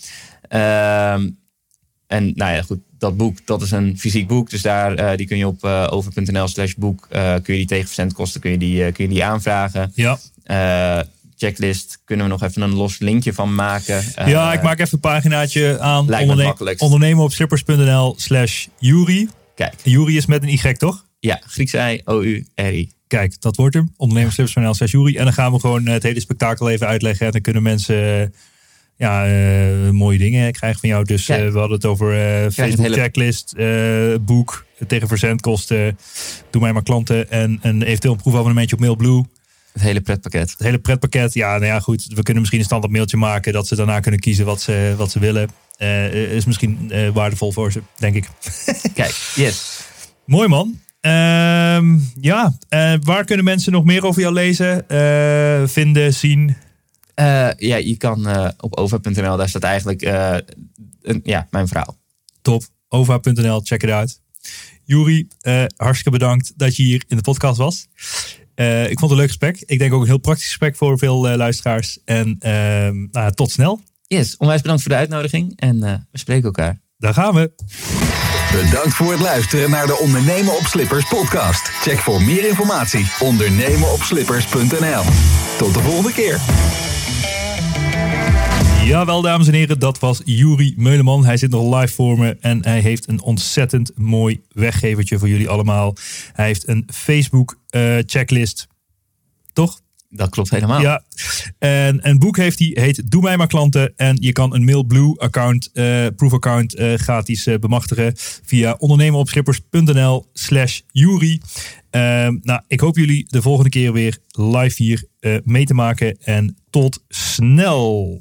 Ehm, en nou ja, goed, dat boek, dat is een fysiek boek. Dus daar, die kun je op eh, over.nl slash boek, kun je die tegen verzendkosten kun je die, kun je die aanvragen. Ja. Eh, checklist, kunnen we nog even een los linkje van maken. Eh, ja, ik maak even een paginaatje aan. Onderne- ondernemen op slippers.nl slash Juri. Kijk, Juri is met een Y, toch? ja, Grieks I, O-U-R-I. Kijk, dat wordt hem. Ondernemerslippers.nl slash Juri. En dan gaan we gewoon het hele spektakel even uitleggen. En dan kunnen mensen eh, ja, eh, mooie dingen krijgen van jou. Dus eh, we hadden het over eh, Facebook hele- checklist, eh, boek tegen verzendkosten. Doe mij maar klanten. En, en eventueel een proefabonnementje op Mailblue. Het hele pretpakket. Het hele pretpakket. Ja, nou ja, goed. We kunnen misschien een standaard mailtje maken. Dat ze daarna kunnen kiezen wat ze, wat ze willen. Eh, is misschien eh, waardevol voor ze, denk ik. Kijk, yes. Mooi man. Ehm, ja, eh, waar kunnen mensen nog meer over jou lezen, eh, vinden, zien? Eh, ja, je kan eh, op over.nl, daar staat eigenlijk eh, een, ja, mijn verhaal. Top. Ova.nl, check it out. Juri, eh, hartstikke bedankt dat je hier in de podcast was. Eh, ik vond het een leuk gesprek. Ik denk ook een heel praktisch gesprek voor veel eh, luisteraars. En ehm, nou, tot snel. Yes, onwijs bedankt voor de uitnodiging en eh, we spreken elkaar. Daar gaan we. Bedankt voor het luisteren naar de Ondernemen op Slippers podcast. Check voor meer informatie ondernemenopslippers.nl. Tot de volgende keer. Jawel, dames en heren, dat was Juri Meuleman. Hij zit nog live voor me en hij heeft een ontzettend mooi weggevertje voor jullie allemaal. Hij heeft een Facebook eh, checklist. Toch? Dat klopt helemaal. Ja. En een boek heeft hij, heet Doe mij maar klanten. En je kan een Mailblue account, eh proof account eh, gratis bemachtigen via ondernemeropschippers.nl slash Juri. Ehm, nou, ik hoop jullie de volgende keer weer live hier mee te maken. En tot snel.